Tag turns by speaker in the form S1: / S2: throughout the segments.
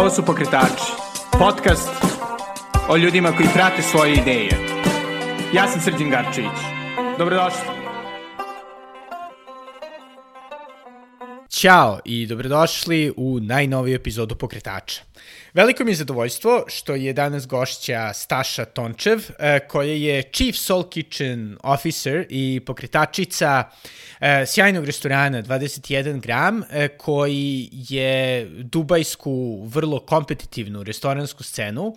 S1: Ovo su Pokretači, podcast o ljudima koji prate svoje ideje. Ja sam Srđan Garčević. Dobrodošli. Ćao i dobrodošli u najnoviju epizodu Pokretača. Veliko mi je zadovoljstvo što je danas gošća Staša Tončev, e, koja je Chief Soul Kitchen Officer i pokretačica e, sjajnog restorana 21 gram, e, koji je dubajsku, vrlo kompetitivnu restoransku scenu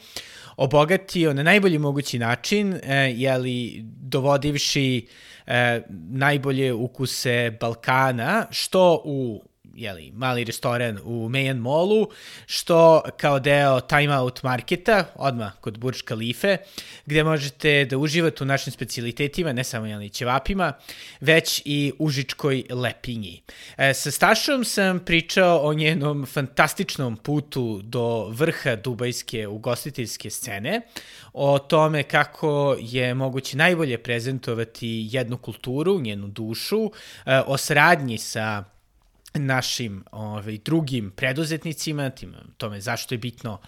S1: obogatio na najbolji mogući način, jeli dovodivši najbolje ukuse Balkana, što u jeli, mali restoran u Mayan Mallu, što kao deo Time Out Marketa, odmah kod Burj Khalife, gde možete da uživate u našim specialitetima, ne samo jeli, ćevapima, već i užičkoj lepinji. E, sa Stašom sam pričao o njenom fantastičnom putu do vrha dubajske ugostiteljske scene, o tome kako je moguće najbolje prezentovati jednu kulturu, njenu dušu, e, o saradnji sa našim ovaj, drugim preduzetnicima, tome zašto je bitno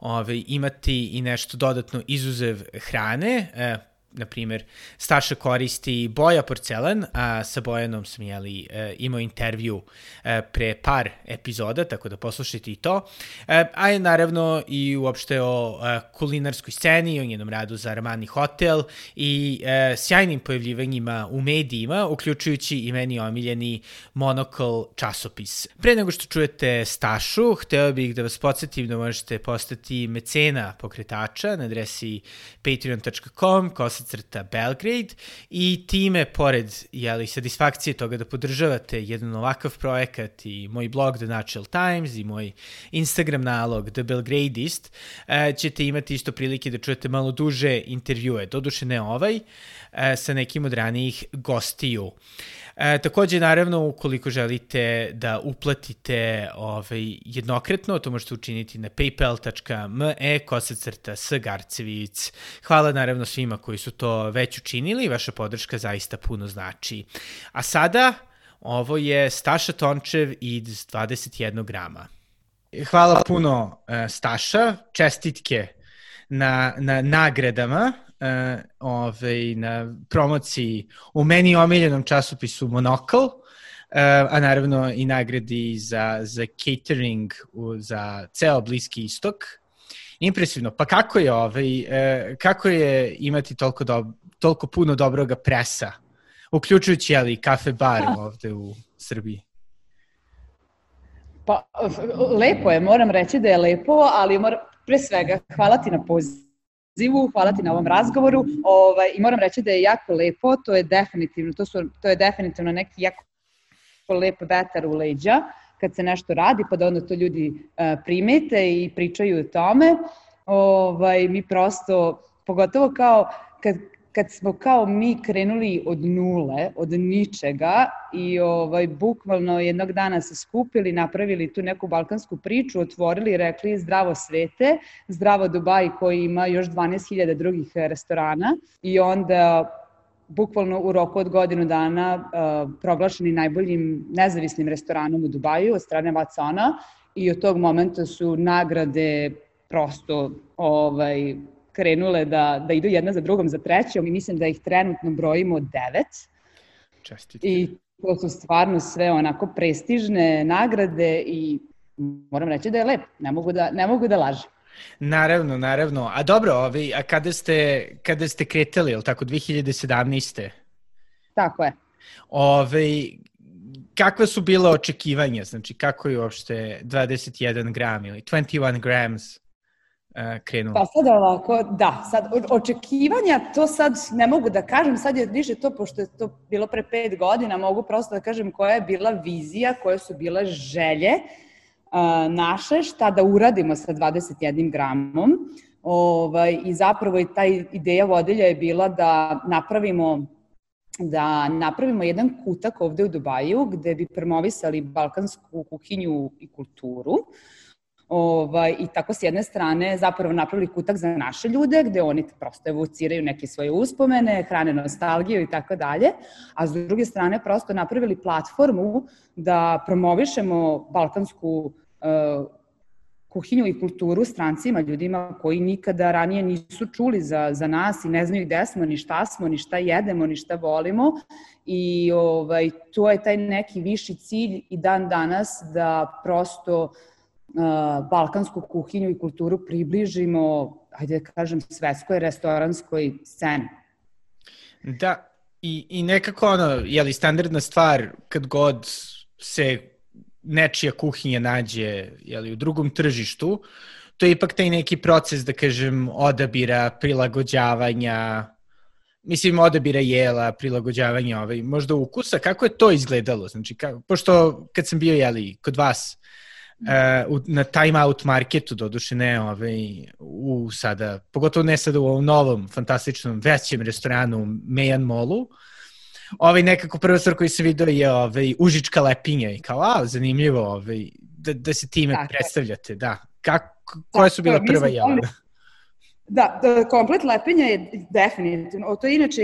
S1: ovaj, imati i nešto dodatno izuzev hrane, e, na primjer, Staša koristi Boja porcelan, a sa Bojanom sam jeli, e, imao intervju e, pre par epizoda, tako da poslušajte i to. E, a je naravno i uopšte o kulinarskoj sceni, o njenom radu za Armani Hotel i sjajnim pojavljivanjima u medijima, uključujući i meni omiljeni Monocle časopis. Pre nego što čujete Stašu, hteo bih da vas podsjetim da možete postati mecena pokretača na adresi patreon.com, kosa crta Belgrade i time, pored jeli, satisfakcije toga da podržavate jedan ovakav projekat i moj blog The Natural Times i moj Instagram nalog The Belgradeist, e, ćete imati isto prilike da čujete malo duže intervjue, doduše ne ovaj, e, sa nekim od ranijih gostiju. E, takođe, naravno, ukoliko želite da uplatite ovaj, jednokretno, to možete učiniti na paypal.me kosacrta s Garcevic. Hvala naravno svima koji su to već učinili, vaša podrška zaista puno znači. A sada, ovo je Staša Tončev iz 21 grama. Hvala puno uh, Staša, čestitke na, na nagradama ovaj, na promociji u meni omiljenom časopisu Monocle, uh, a naravno i nagradi za, za catering u, za ceo Bliski istok. Impresivno. Pa kako je, ovaj, uh, kako je imati toliko, do, toliko puno dobroga presa, uključujući jeli, kafe bar ovde u Srbiji?
S2: Pa, lepo je, moram reći da je lepo, ali mora, pre svega hvala ti na pozivu pozivu, hvala ti na ovom razgovoru ovaj, i moram reći da je jako lepo, to je definitivno, to, su, to je definitivno neki jako lep vetar u leđa kad se nešto radi, pa da onda to ljudi uh, primete i pričaju o tome. Ovaj, mi prosto, pogotovo kao kad, kad smo kao mi krenuli od nule, od ničega i ovaj, bukvalno jednog dana se skupili, napravili tu neku balkansku priču, otvorili i rekli zdravo svete, zdravo Dubaj koji ima još 12.000 drugih restorana i onda bukvalno u roku od godinu dana uh, proglašeni najboljim nezavisnim restoranom u Dubaju od strane Vatsona i od tog momenta su nagrade prosto ovaj, krenule da, da idu jedna za drugom, za trećom i mislim da ih trenutno brojimo devet.
S1: Čestitke.
S2: I to su stvarno sve onako prestižne nagrade i moram reći da je lep, ne mogu da, ne mogu da lažem.
S1: Naravno, naravno. A dobro, ovi, a kada ste, kada ste kretali, je li tako, 2017.
S2: Tako je.
S1: Ove, kakva su bila očekivanja? Znači, kako je uopšte 21 gram ili 21 grams uh, krenuo?
S2: Pa sad ovako, da, sad očekivanja, to sad ne mogu da kažem, sad je više to, pošto je to bilo pre pet godina, mogu prosto da kažem koja je bila vizija, koje su bile želje uh, naše, šta da uradimo sa 21 gramom. Ovaj, I zapravo i ta ideja vodilja je bila da napravimo da napravimo jedan kutak ovde u Dubaju gde bi promovisali balkansku kuhinju i kulturu. Uh, Ovaj, I tako s jedne strane zapravo napravili kutak za naše ljude, gde oni prosto evociraju neke svoje uspomene, hrane nostalgiju i tako dalje, a s druge strane prosto napravili platformu da promovišemo balkansku uh, kuhinju i kulturu strancima, ljudima koji nikada ranije nisu čuli za, za nas i ne znaju gde smo, ni šta smo, ni šta jedemo, ni šta volimo. I ovaj, to je taj neki viši cilj i dan danas da prosto uh, balkansku kuhinju i kulturu približimo, ajde da kažem, svetskoj restoranskoj sceni.
S1: Da, i, i nekako ono, je li standardna stvar kad god se nečija kuhinja nađe jeli, u drugom tržištu, to je ipak taj neki proces, da kažem, odabira, prilagođavanja, mislim, odabira jela, prilagođavanja ovaj, možda ukusa, kako je to izgledalo? Znači, kako, pošto kad sam bio, jeli, kod vas, uh, na time out marketu, doduše ne ovaj, u sada, pogotovo ne sada u ovom novom, fantastičnom, većem restoranu Mejan Molu, ovaj nekako prva stvar koju sam vidio je ovaj, užička lepinja i kao, a, zanimljivo, ovaj, da, da se time Tako. predstavljate, da. Kako, koje su bila prva jela?
S2: Da, da, komplet lepenja je definitivno, to je inače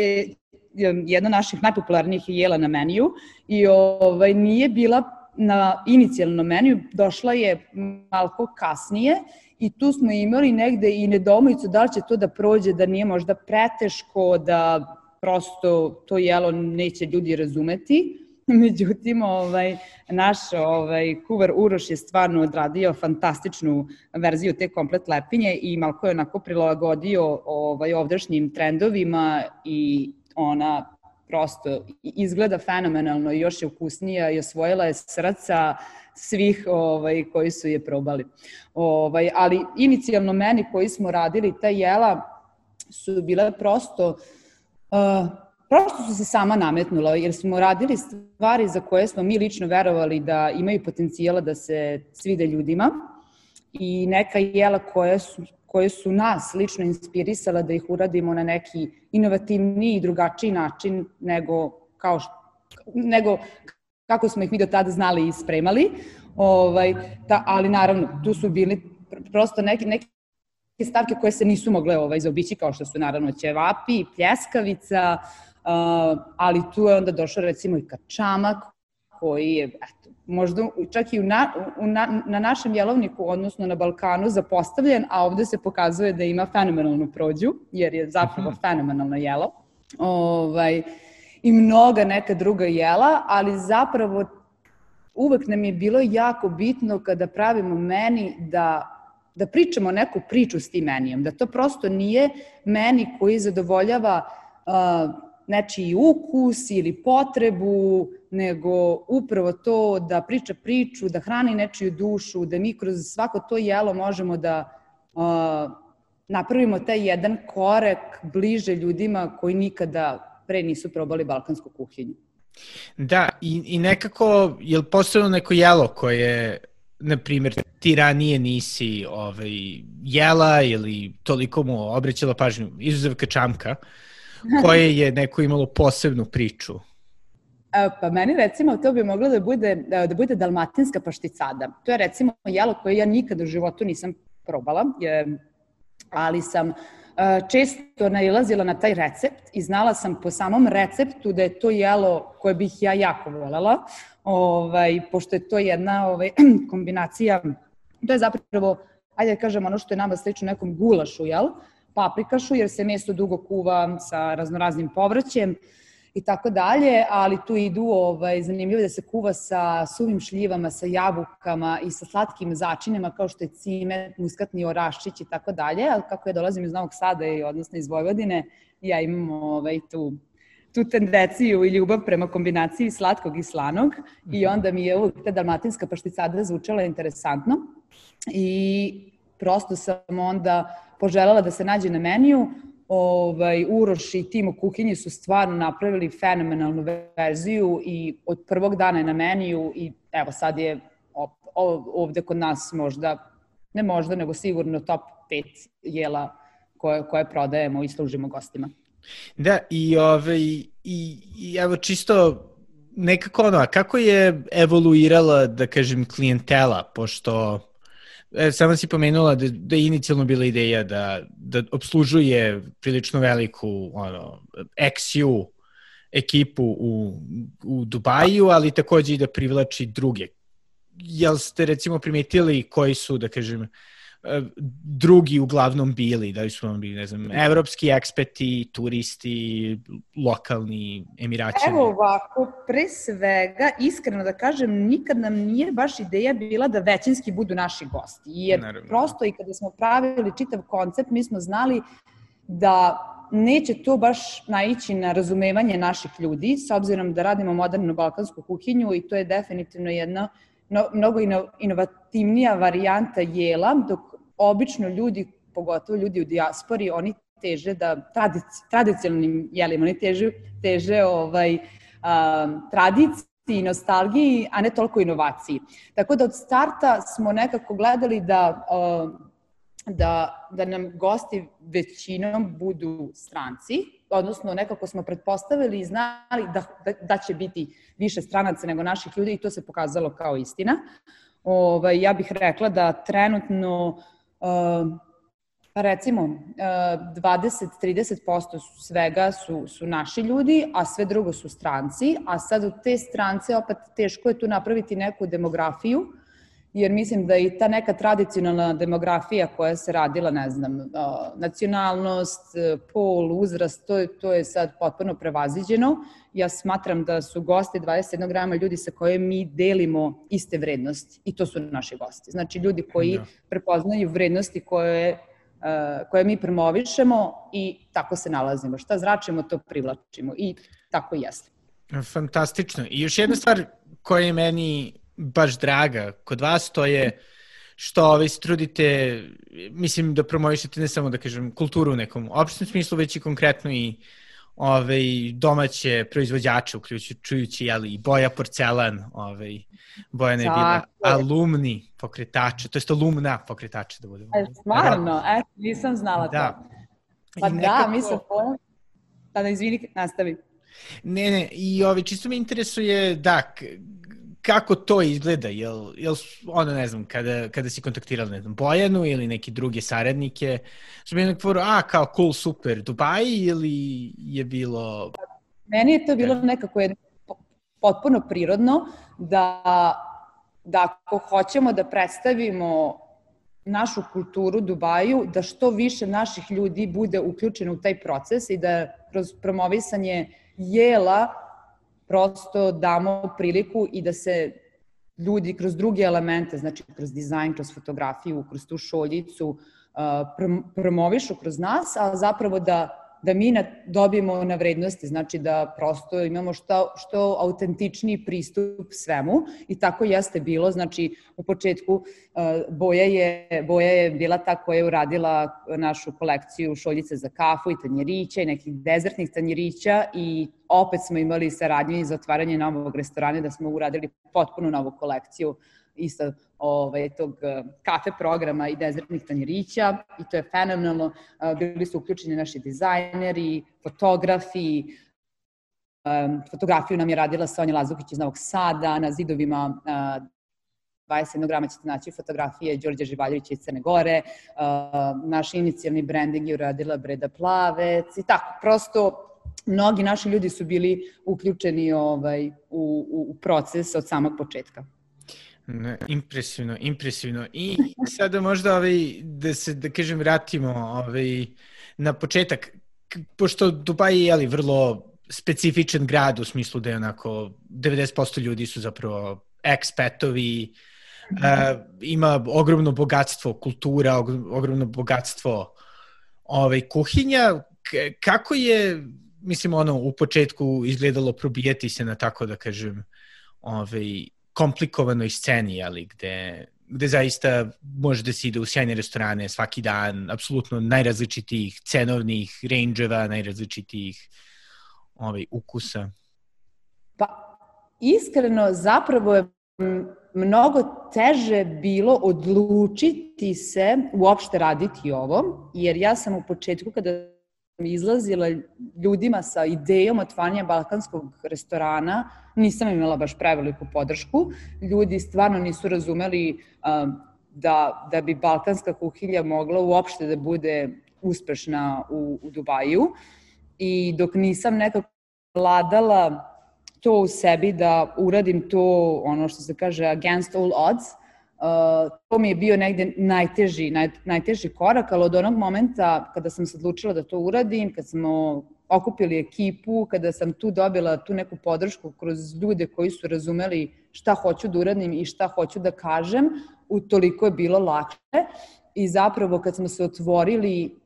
S2: jedna naših najpopularnijih jela na meniju i ovaj, nije bila na inicijalnom meniju, došla je malko kasnije i tu smo imali negde i nedomojicu da li će to da prođe, da nije možda preteško, da prosto to jelo neće ljudi razumeti. Međutim, ovaj, naš ovaj, kuvar Uroš je stvarno odradio fantastičnu verziju te komplet lepinje i malko je onako prilagodio ovaj, ovdašnjim trendovima i ona prosto izgleda fenomenalno i još je ukusnija i osvojila je srca svih ovaj, koji su je probali. Ovaj, ali inicijalno meni koji smo radili ta jela su bile prosto uh, prosto su se sama nametnula, jer smo radili stvari za koje smo mi lično verovali da imaju potencijala da se svide ljudima i neka jela koje su, koje su nas lično inspirisala da ih uradimo na neki inovativniji i drugačiji način nego, kao što, nego kako smo ih mi do tada znali i spremali. Ovaj, ta, ali naravno, tu su bili prosto neki, neki stavke koje se nisu mogle ovaj, zaobići, kao što su naravno ćevapi, pljeskavica, uh, ali tu je onda došao recimo i kačamak, koji je, eto, možda čak i u na, u na, na našem jelovniku, odnosno na Balkanu, zapostavljen, a ovde se pokazuje da ima fenomenalnu prođu, jer je zapravo mhm. fenomenalno jelo. Ovaj, I mnoga neka druga jela, ali zapravo uvek nam je bilo jako bitno kada pravimo meni da da pričamo neku priču s tim menijem, da to prosto nije meni koji zadovoljava uh, nečiji ukus ili potrebu, nego upravo to da priča priču, da hrani nečiju dušu, da mi kroz svako to jelo možemo da uh, napravimo taj jedan korek bliže ljudima koji nikada pre nisu probali balkansku kuhinju.
S1: Da, i, i nekako, je li postojalo neko jelo koje na primjer, ti ranije nisi ovaj, jela ili toliko mu obrećala pažnju, izuzev kačamka, koje je neko imalo posebnu priču?
S2: E, pa meni recimo to bi moglo da bude, da bude dalmatinska pašticada. To je recimo jelo koje ja nikada u životu nisam probala, je, ali sam E, često nailazila na taj recept i znala sam po samom receptu da je to jelo koje bih ja jako volela, ovaj, pošto je to jedna ovaj, kombinacija, to je zapravo, ajde da kažem ono što je nama slično nekom gulašu, jel? Paprikašu, jer se meso dugo kuva sa raznoraznim povrćem, i tako dalje, ali tu idu, ovaj, zanimljivo da se kuva sa suvim šljivama, sa jabukama i sa slatkim začinima kao što je cimet, muskatni oraščić i tako dalje, ali kako ja dolazim iz Novog Sada i odnosno iz Vojvodine, ja imam ovaj, tu tu tendenciju i ljubav prema kombinaciji slatkog i slanog i mhm. onda mi je uvijek ta dalmatinska pašticada zvučala interesantno i prosto sam onda poželjala da se nađe na meniju ovaj, Uroš i tim u kuhinji su stvarno napravili fenomenalnu verziju i od prvog dana je na meniju i evo sad je ovde kod nas možda, ne možda, nego sigurno top 5 jela koje, koje prodajemo i služimo gostima.
S1: Da, i, ovaj, i, i evo čisto nekako ono, kako je evoluirala, da kažem, klijentela, pošto E, samo si pomenula da, da je inicijalno bila ideja da, da obslužuje prilično veliku ono, XU ekipu u, u Dubaju, ali takođe i da privlači druge. Jel ste recimo primetili koji su, da kažem, E, drugi uglavnom bili, da li su vam bili, ne znam, evropski ekspeti, turisti, lokalni, emiraćani?
S2: Evo ovako, pre svega, iskreno da kažem, nikad nam nije baš ideja bila da većinski budu naši gosti, jer Naravno. prosto i kada smo pravili čitav koncept, mi smo znali da neće to baš naići na razumevanje naših ljudi, s obzirom da radimo modernu balkansku kuhinju i to je definitivno jedna no, mnogo inovativnija varijanta jela, dok obično ljudi, pogotovo ljudi u dijaspori, oni teže da tradici, tradicionalnim jelima, oni teže, teže ovaj, a, tradiciji i nostalgiji, a ne toliko inovaciji. Tako da od starta smo nekako gledali da, da, da nam gosti većinom budu stranci, odnosno nekako smo pretpostavili i znali da, da, da će biti više stranaca nego naših ljudi i to se pokazalo kao istina. Ovaj, ja bih rekla da trenutno pa recimo 20-30% svega su, su naši ljudi, a sve drugo su stranci, a sad od te strance opet teško je tu napraviti neku demografiju, jer mislim da i ta neka tradicionalna demografija koja se radila, ne znam, nacionalnost, pol, uzrast, to je, to je sad potpuno prevaziđeno. Ja smatram da su gosti 21 grama ljudi sa kojim mi delimo iste vrednosti i to su naši gosti. Znači ljudi koji da. prepoznaju vrednosti koje koje mi promovišemo i tako se nalazimo. Šta zračimo, to privlačimo i tako i jeste.
S1: Fantastično. I još jedna stvar koja je meni baš draga kod vas, to je što ovaj, se trudite, mislim da promovišete ne samo da kažem kulturu u nekom opštem smislu, već i konkretno i ovaj, domaće proizvođače, uključujući jeli, i Boja Porcelan, ovaj, Bojana je bila alumni pokretača, to je alumna pokretača da budemo.
S2: E, stvarno, eto, nisam znala da. to. Pa I da, nekako... da, mislim, da, da, izvini, nastavi.
S1: Ne, ne, i ovi, čisto me interesuje, da, kako to izgleda? Jel, jel ono, ne znam, kada, kada si kontaktirala, ne znam, Bojanu ili neki druge saradnike, su mi nekako, a, kao cool, super, Dubai ili je bilo...
S2: Meni je to bilo nekako je potpuno prirodno da, da ako hoćemo da predstavimo našu kulturu Dubaju, da što više naših ljudi bude uključeno u taj proces i da kroz promovisanje jela prosto damo priliku i da se ljudi kroz druge elemente, znači kroz dizajn, kroz fotografiju, kroz tu šoljicu, uh, promovišu kroz nas, a zapravo da da mi na, dobijemo na vrednosti, znači da prosto imamo što, što autentičniji pristup svemu. I tako jeste bilo, znači u početku uh, Boja je, Boja je bila ta koja je uradila našu kolekciju šoljice za kafu i tanjirića i nekih dezertnih tanjirića i opet smo imali saradnju za otvaranje novog restorana da smo uradili potpuno novu kolekciju isto ovaj, tog eh, kafe programa i dezertnih tanjirića i to je fenomenalno. Eh, bili su uključeni naši dizajneri, fotografi, fotografiju nam je radila Sonja Lazukić iz Novog Sada, na zidovima uh, 21 grama ćete naći fotografije Đorđe Živaljevića iz Crne Gore, naš inicijalni branding je uradila Breda Plavec i tako, prosto mnogi naši ljudi su bili uključeni ovaj, u, u, u proces od samog početka.
S1: Ne, impresivno, impresivno. I sada možda ovaj, da se, da kažem, vratimo ovaj, na početak. Pošto Dubaj je jeli, vrlo specifičan grad u smislu da je onako 90% ljudi su zapravo ekspetovi, uh, ima ogromno bogatstvo kultura, ogromno bogatstvo ovaj, kuhinja. K kako je, mislim, ono, u početku izgledalo probijeti se na tako da kažem, ovaj, komplikovanoj sceni, ali gde, gde zaista može da se ide u sjajne restorane svaki dan, apsolutno najrazličitijih cenovnih range-eva, najrazličitijih ovaj, ukusa.
S2: Pa, iskreno, zapravo je mnogo teže bilo odlučiti se uopšte raditi ovo, jer ja sam u početku kada izlazila ljudima sa idejom otvaranja balkanskog restorana, nisam imala baš preveliku podršku. Ljudi stvarno nisu razumeli um, da, da bi balkanska kuhinja mogla uopšte da bude uspešna u, u Dubaju. I dok nisam nekako vladala to u sebi da uradim to, ono što se kaže against all odds, uh, to mi je bio negde najteži, naj, najteži korak, ali od onog momenta kada sam se odlučila da to uradim, kad smo okupili ekipu, kada sam tu dobila tu neku podršku kroz ljude koji su razumeli šta hoću da uradim i šta hoću da kažem, utoliko je bilo lakše. I zapravo kad smo se otvorili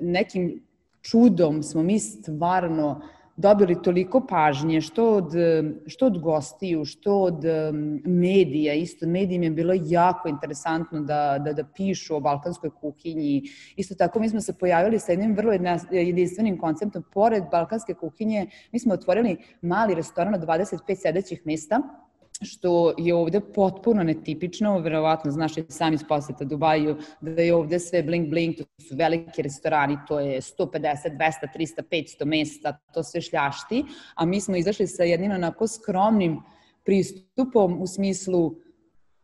S2: nekim čudom smo mi stvarno dobili toliko pažnje, što od, što od gostiju, što od medija, isto medijima je bilo jako interesantno da, da, da pišu o balkanskoj kuhinji. Isto tako mi smo se pojavili sa jednim vrlo jedinstvenim konceptom. Pored balkanske kuhinje, mi smo otvorili mali restoran od 25 sedećih mesta, što je ovde potpuno netipično, verovatno znaš i sami iz poseta Dubaju, da je ovde sve bling bling, to su veliki restorani, to je 150, 200, 300, 500 mesta, to sve šljašti, a mi smo izašli sa jednim onako skromnim pristupom u smislu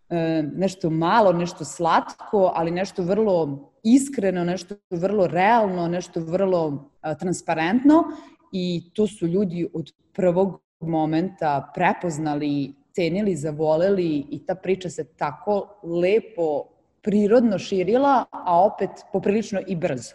S2: e, nešto malo, nešto slatko, ali nešto vrlo iskreno, nešto vrlo realno, nešto vrlo e, transparentno i to su ljudi od prvog momenta prepoznali cenili, zavoleli i ta priča se tako lepo, prirodno širila, a opet poprilično i brzo.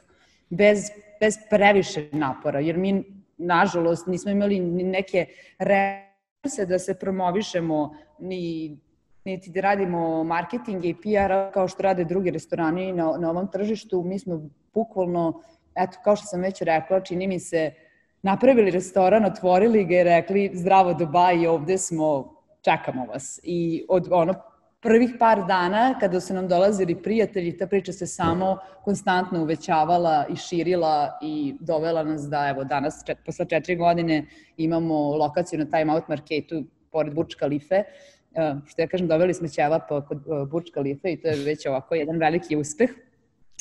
S2: Bez, bez previše napora, jer mi, nažalost, nismo imali ni neke resurse da se promovišemo, ni niti da radimo marketing i PR kao što rade drugi restorani na, na ovom tržištu. Mi smo bukvalno, eto, kao što sam već rekla, čini mi se, napravili restoran, otvorili ga i rekli zdravo Dubaj, ovde smo čekamo vas. I od ono, prvih par dana kada su nam dolazili prijatelji, ta priča se samo konstantno uvećavala i širila i dovela nas da evo danas, čet, posle četiri godine, imamo lokaciju na Time Out Marketu pored Burč Kalife, uh, što ja kažem, doveli smo ćevapa kod uh, Burč Kalife i to je već ovako jedan veliki uspeh.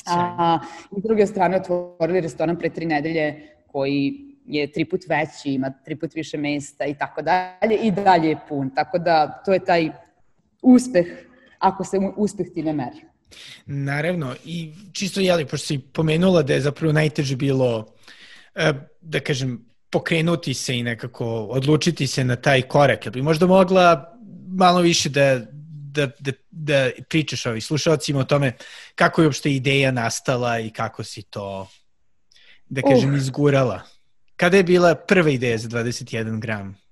S2: A, I s druge strane otvorili restoran pre tri nedelje koji je tri put veći, ima tri put više mesta i tako dalje i dalje je pun. Tako da to je taj uspeh ako se uspeh time meri.
S1: Naravno, i čisto jeli, pošto si pomenula da je zapravo najteže bilo, e, da kažem, pokrenuti se i nekako odlučiti se na taj korak. Jel bi možda mogla malo više da, da, da, da pričaš ovi slušalcima o tome kako je uopšte ideja nastala i kako si to, da kažem, uh. izgurala? Kada je bila prva ideja za 21 gram?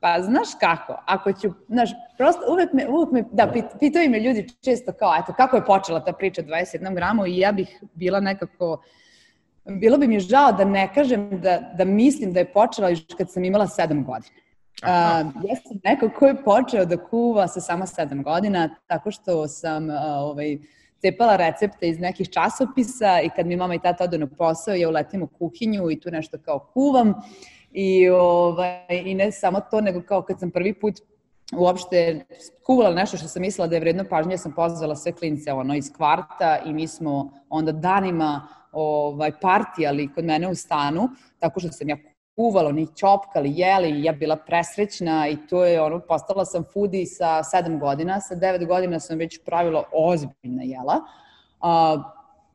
S2: Pa znaš kako, ako ću, znaš, prosto uvek me, uvek me, da, pit, pitaju me ljudi često kao, eto, kako je počela ta priča 21 gramu i ja bih bila nekako, bilo bi mi žao da ne kažem da, da mislim da je počela još kad sam imala 7 godina. Uh, ja sam neko ko je počeo da kuva sa samo 7 godina, tako što sam uh, ovaj, cepala recepte iz nekih časopisa i kad mi mama i tata odu na posao, ja uletim u kuhinju i tu nešto kao kuvam. I, ovaj, I ne samo to, nego kao kad sam prvi put uopšte kuvala nešto što sam mislila da je vredno pažnje, ja sam pozvala sve klince ono, iz kvarta i mi smo onda danima ovaj, partijali kod mene u stanu, tako što sam ja kuvalo, ni čopkali, jeli, ja bila presrećna i to je ono, postala sam foodie sa sedam godina, sa devet godina sam već pravila ozbiljna jela. A,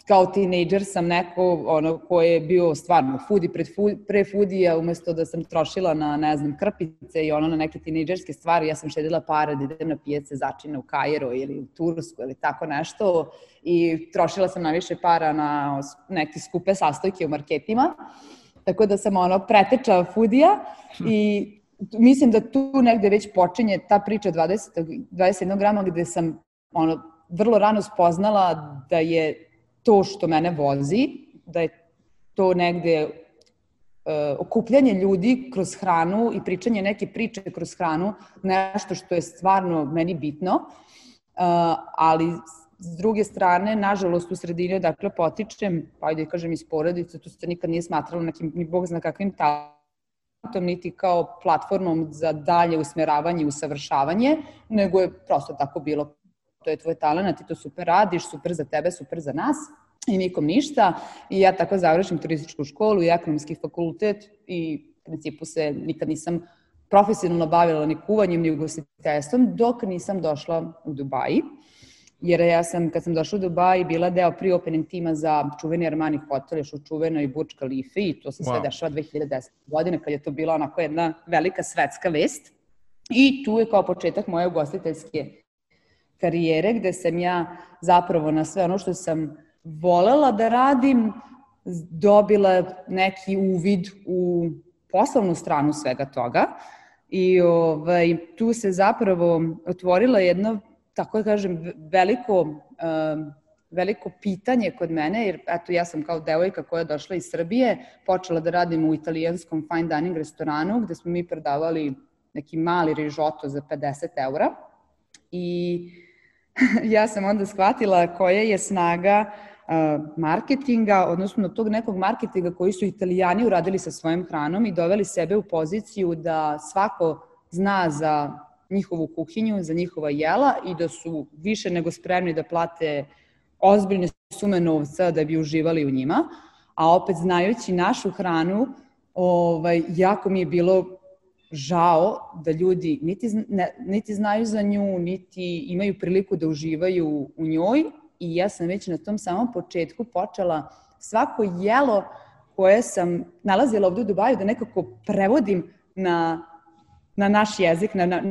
S2: kao tinejdžer sam neko ono, ko je bio stvarno foodie pred pre foodija, umesto da sam trošila na, ne znam, krpice i ono na neke tinejdžerske stvari, ja sam šedila para da idem na pijace začine u Kajero ili u Tursku ili tako nešto i trošila sam najviše para na neke skupe sastojke u marketima. Tako da sam ono preteča fudija i mislim da tu negde već počinje ta priča 20, 21 grama gde sam ono, vrlo rano spoznala da je to što mene vozi, da je to negde uh, okupljanje ljudi kroz hranu i pričanje neke priče kroz hranu, nešto što je stvarno meni bitno, uh, ali S druge strane, nažalost, u sredini odakle potičem, pa ajde kažem iz porodice, tu se nikad nije smatralo nekim, ni bog zna kakvim talentom, niti kao platformom za dalje usmeravanje i usavršavanje, nego je prosto tako bilo. To je tvoj talent, ti to super radiš, super za tebe, super za nas i nikom ništa. I ja tako završim turističku školu i ekonomski fakultet i u principu se nikad nisam profesionalno bavila ni kuvanjem, ni ugostiteljstvom, dok nisam došla u Dubaji jer ja sam, kad sam došla u Dubai, bila deo pre-opening tima za čuveni Armani hotel, još u čuvenoj Burj Khalifa i to se wow. sve dešava 2010. godine, kad je to bila onako jedna velika svetska vest. I tu je kao početak moje ugostiteljske karijere, gde sam ja zapravo na sve ono što sam volela da radim, dobila neki uvid u poslovnu stranu svega toga i ovaj, tu se zapravo otvorila jedna tako da kažem, veliko, veliko pitanje kod mene, jer eto, ja sam kao devojka koja je došla iz Srbije, počela da radim u italijanskom fine dining restoranu, gde smo mi predavali neki mali rižoto za 50 eura. I ja sam onda shvatila koja je snaga marketinga, odnosno tog nekog marketinga koji su italijani uradili sa svojom hranom i doveli sebe u poziciju da svako zna za njihovu kuhinju, za njihova jela i da su više nego spremni da plate ozbiljne sume novca da bi uživali u njima, a opet znajući našu hranu, ovaj, jako mi je bilo žao da ljudi niti, ne, niti znaju za nju, niti imaju priliku da uživaju u njoj i ja sam već na tom samom početku počela svako jelo koje sam nalazila ovde u Dubaju da nekako prevodim na, na naš jezik, na, na,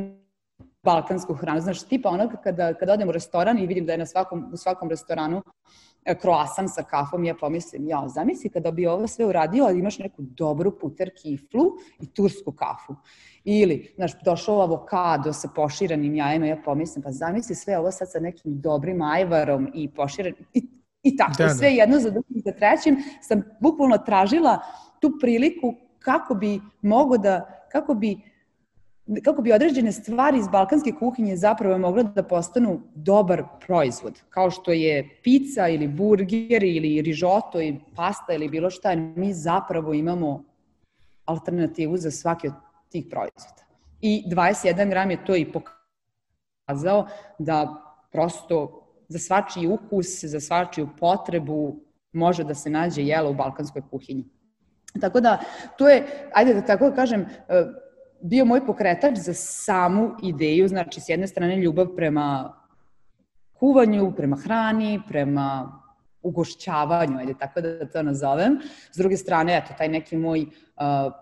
S2: balkansku hranu. Znaš, tipa ono kada, kada odem u restoran i vidim da je na svakom, u svakom restoranu kroasan e, sa kafom, ja pomislim, ja, zamisli kada bi ovo sve uradio, ali imaš neku dobru puter kiflu i tursku kafu. Ili, znaš, došao avokado sa poširanim jajima, ja pomislim, pa zamisli sve ovo sad sa nekim dobrim ajvarom i poširan, i, i tako, da, da. sve jedno za drugim, za trećim, sam bukvalno tražila tu priliku kako bi mogo da, kako bi kako bi određene stvari iz balkanske kuhinje zapravo mogle da postanu dobar proizvod, kao što je pizza ili burger ili rižoto i pasta ili bilo šta, mi zapravo imamo alternativu za svaki od tih proizvoda. I 21 gram je to i pokazao da prosto za svačiji ukus, za svačiju potrebu može da se nađe jelo u balkanskoj kuhinji. Tako da, to je, ajde da tako kažem, bio moj pokretač za samu ideju, znači s jedne strane ljubav prema kuvanju, prema hrani, prema ugošćavanju, ajde tako da to nazovem. S druge strane, eto, taj neki moj uh,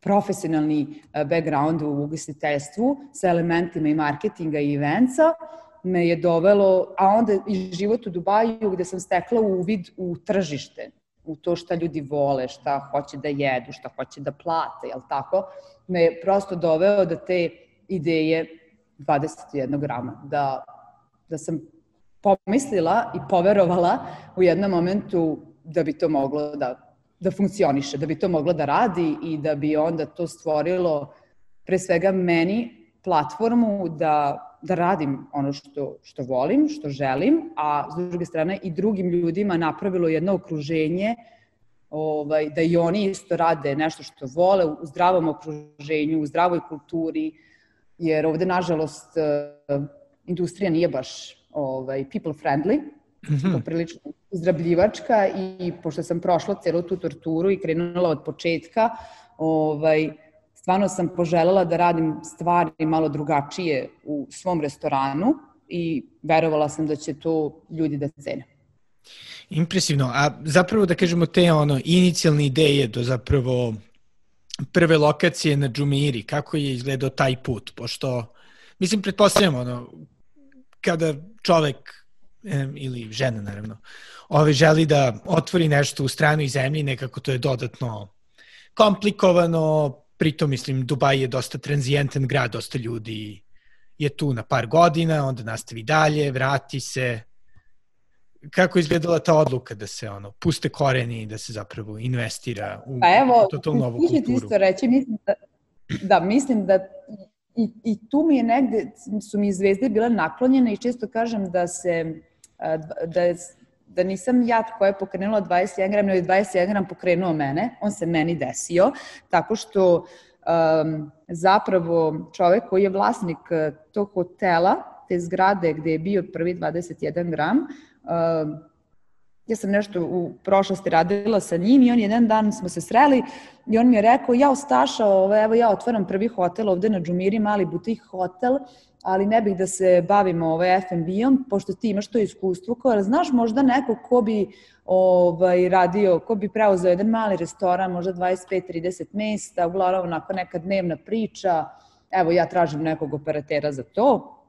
S2: profesionalni background u ugostiteljstvu sa elementima i marketinga i eventsa me je dovelo, a onda i život u Dubaju gde sam stekla uvid u tržište, u to šta ljudi vole, šta hoće da jedu, šta hoće da plate, jel tako? me je prosto doveo da te ideje 21 grama, da, da sam pomislila i poverovala u jednom momentu da bi to moglo da, da funkcioniše, da bi to moglo da radi i da bi onda to stvorilo pre svega meni platformu da, da radim ono što, što volim, što želim, a s druge strane i drugim ljudima napravilo jedno okruženje ovaj, da i oni isto rade nešto što vole u zdravom okruženju, u zdravoj kulturi, jer ovde, nažalost, eh, industrija nije baš ovaj, people friendly, mm -hmm. prilično izrabljivačka i pošto sam prošla celu tu torturu i krenula od početka, ovaj, stvarno sam poželela da radim stvari malo drugačije u svom restoranu i verovala sam da će to ljudi da cene.
S1: Impresivno. A zapravo da kažemo te ono inicijalne ideje do zapravo prve lokacije na Džumiri, kako je izgledao taj put? Pošto, mislim, pretpostavljamo, ono, kada čovek ili žena naravno, ove želi da otvori nešto u stranoj zemlji, nekako to je dodatno komplikovano, pritom mislim Dubaj je dosta tranzijentan grad, dosta ljudi je tu na par godina, onda nastavi dalje, vrati se, kako izgledala ta odluka da se ono puste koreni i da se zapravo investira u, pa evo, u to novu kulturu?
S2: Isto reći, mislim da, da, mislim da i, i tu mi je negde, su mi zvezde bile naklonjene i često kažem da se, da, je, da nisam ja koja je pokrenula 21 gram, nego 21 gram pokrenuo mene, on se meni desio, tako što um, zapravo čovek koji je vlasnik tog hotela, te zgrade gde je bio prvi 21 gram, uh, ja sam nešto u prošlosti radila sa njim i on jedan dan smo se sreli i on mi je rekao, ja Staša, ovo, evo ja otvaram prvi hotel ovde na Džumiri, mali butik hotel, ali ne bih da se bavimo ovaj F&B-om, pošto ti imaš to iskustvo, koje znaš možda neko ko bi ovaj, radio, ko bi preuzeo jedan mali restoran, možda 25-30 mesta, uglavnom onako neka dnevna priča, evo ja tražim nekog operatera za to,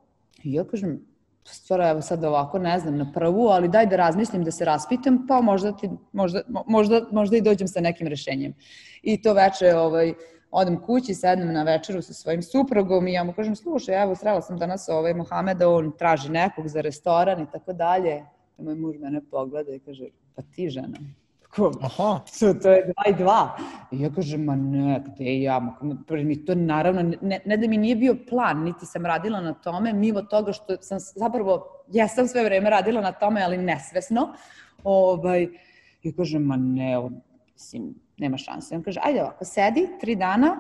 S2: i ja kažem, stvar, evo sad ovako, ne znam, na prvu, ali daj da razmislim, da se raspitam, pa možda, ti, možda, možda, možda i dođem sa nekim rešenjem. I to veče, ovaj, odem kući, sednem na večeru sa svojim suprugom i ja mu kažem, slušaj, evo, srela sam danas ovaj Mohameda, on traži nekog za restoran i tako dalje. I moj muž mene pogleda i kaže, pa ti žena, Ko, Aha. To, to je dva i dva. I ja kažem, ma ne, gde ja? Mi to naravno, ne, ne da mi nije bio plan, niti sam radila na tome, mimo toga što sam zapravo, ja sam sve vreme radila na tome, ali nesvesno. Ovaj, I kažem, ma ne, mislim, nema šanse. On kaže, ajde ovako, sedi tri dana,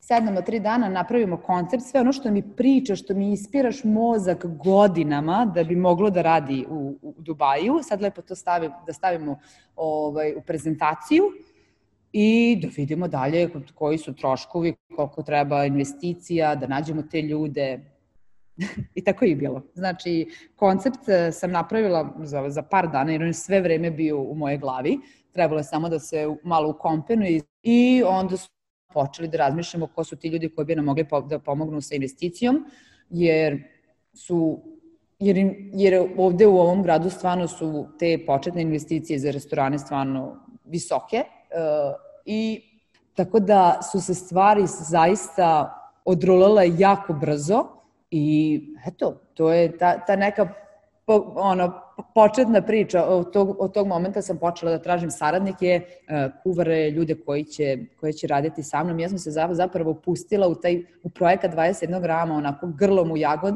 S2: sednemo tri dana, napravimo koncept, sve ono što mi priča, što mi ispiraš mozak godinama da bi moglo da radi u, u Dubaju, sad lepo to stavim, da stavimo ovaj, u prezentaciju i da vidimo dalje koji su troškovi, koliko treba investicija, da nađemo te ljude, I tako je bilo. Znači, koncept eh, sam napravila za, za par dana, jer on je sve vreme bio u moje glavi. Trebalo je samo da se malo ukompenuje i onda su počeli da razmišljamo ko su ti ljudi koji bi nam mogli da pomognu sa investicijom, jer su jer, jer ovde u ovom gradu stvarno su te početne investicije za restorane stvarno visoke uh, i tako da su se stvari zaista odrolale jako brzo i eto, to je ta, ta neka po, ono, početna priča od tog, od tog momenta sam počela da tražim saradnike, uh, kuvare, ljude koji će, koji će raditi sa mnom. Ja sam se zapravo pustila u taj u projekat 21 grama, onako grlom u, jagod,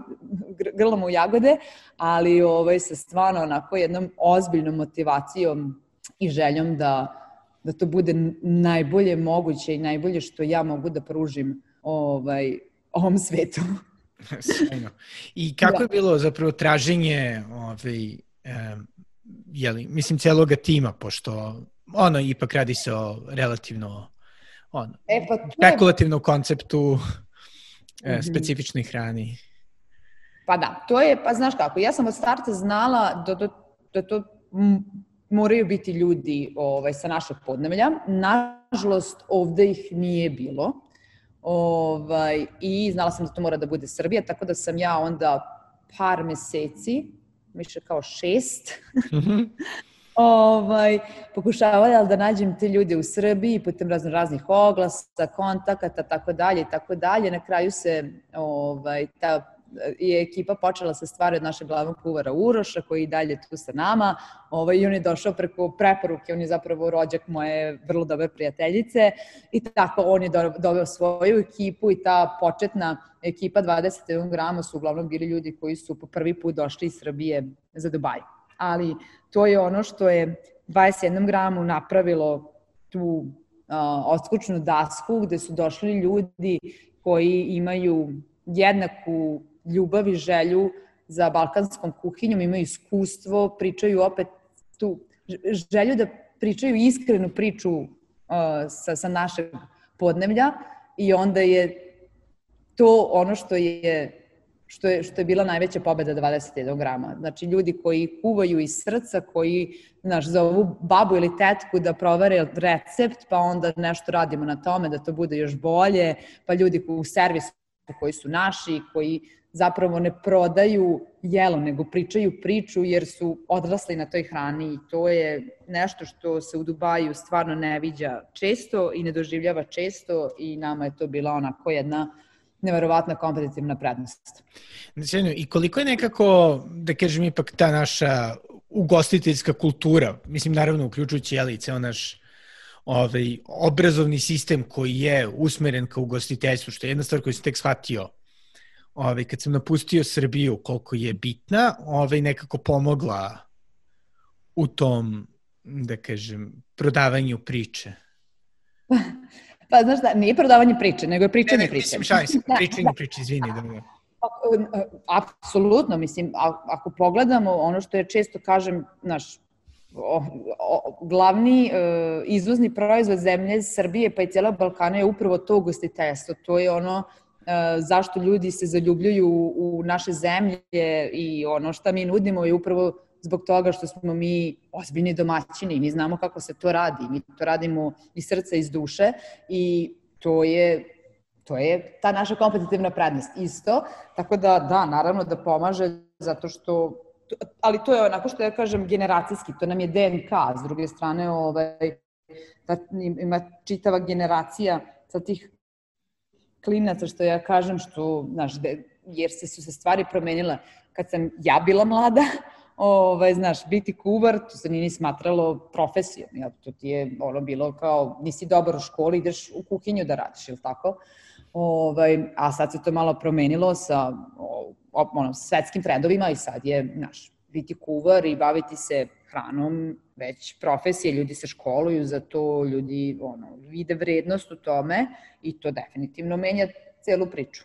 S2: grlom u jagode, ali ovaj, sa stvarno onako jednom ozbiljnom motivacijom i željom da, da to bude najbolje moguće i najbolje što ja mogu da pružim ovaj, ovom svetu.
S1: Sjajno. I kako da. je bilo zapravo traženje ovaj, um, jeli, mislim, celoga tima, pošto ono, ipak radi se o relativno ono, e, pa spekulativnom konceptu mm -hmm. specifičnoj hrani.
S2: Pa da, to je, pa znaš kako, ja sam od starta znala da, da, da to moraju biti ljudi ovaj, sa našeg podnevlja. Nažalost, ovde ih nije bilo. Ovaj, I znala sam da to mora da bude Srbija, tako da sam ja onda par meseci više kao šest. Mhm. ovaj, pokušavala da nađem te ljude u Srbiji putem razno raznih oglasa, kontakata, tako dalje tako dalje. Na kraju se ovaj, ta je ekipa počela se stvari od našeg glavnog kuvara Uroša, koji je dalje tu sa nama. Ovaj, I on je došao preko preporuke, on je zapravo rođak moje vrlo dobre prijateljice. I tako on je doveo svoju ekipu i ta početna ekipa 21 grama su uglavnom bili ljudi koji su po prvi put došli iz Srbije za Dubaj. Ali to je ono što je 21 gramu napravilo tu uh, odskučnu dasku gde su došli ljudi koji imaju jednaku ljubav i želju za balkanskom kuhinjom, imaju iskustvo, pričaju opet tu želju da pričaju iskrenu priču uh, sa, sa našeg podnevlja i onda je to ono što je što je, što je bila najveća pobeda 21 grama. Znači, ljudi koji kuvaju iz srca, koji, znaš, zovu babu ili tetku da provere recept, pa onda nešto radimo na tome da to bude još bolje, pa ljudi u servisu koji su naši, koji zapravo ne prodaju jelo, nego pričaju priču jer su odrasli na toj hrani i to je nešto što se u Dubaju stvarno ne viđa često i ne doživljava često i nama je to bila onako jedna neverovatna kompetitivna prednost.
S1: Znači, I koliko je nekako, da kažem, ipak ta naša ugostiteljska kultura, mislim, naravno, uključujući, jeli, ceo naš ovaj, obrazovni sistem koji je usmeren ka ugostiteljstvu, što je jedna stvar koju sam tek shvatio ovaj, kad sam napustio Srbiju, koliko je bitna, ovaj, nekako pomogla u tom, da kažem, prodavanju priče.
S2: Pa, znaš da, nije prodavanje priče, nego je pričanje ne, ne, priče.
S1: Mislim, šalim se, da, pričanje da. priče, izvini. Da, da.
S2: Apsolutno, mislim, ako pogledamo ono što je često kažem, naš, o, o, glavni e, izvozni proizvod zemlje Srbije pa i cijela Balkana je upravo to ugostiteljstvo. To je ono zašto ljudi se zaljubljuju u naše zemlje i ono šta mi nudimo je upravo zbog toga što smo mi ozbiljni domaćini, mi znamo kako se to radi, mi to radimo iz srca, iz duše i to je to je ta naša kompetitivna prednost isto, tako da da, naravno da pomaže zato što ali to je onako što ja kažem generacijski, to nam je DNK, s druge strane ovaj, da ima čitava generacija sa tih klinaca što ja kažem što, znaš, jer se su se stvari promenile kad sam ja bila mlada, ovaj, znaš, biti kuvar, to se nije ni smatralo profesijom, ja, to ti je ono bilo kao, nisi dobar u školi, ideš u kuhinju da radiš, ili tako? Ovaj, a sad se to malo promenilo sa o, ono, svetskim trendovima i sad je, znaš, biti kuvar i baviti se hranom već profesije, ljudi se školuju za to, ljudi ono, vide vrednost u tome i to definitivno menja celu priču.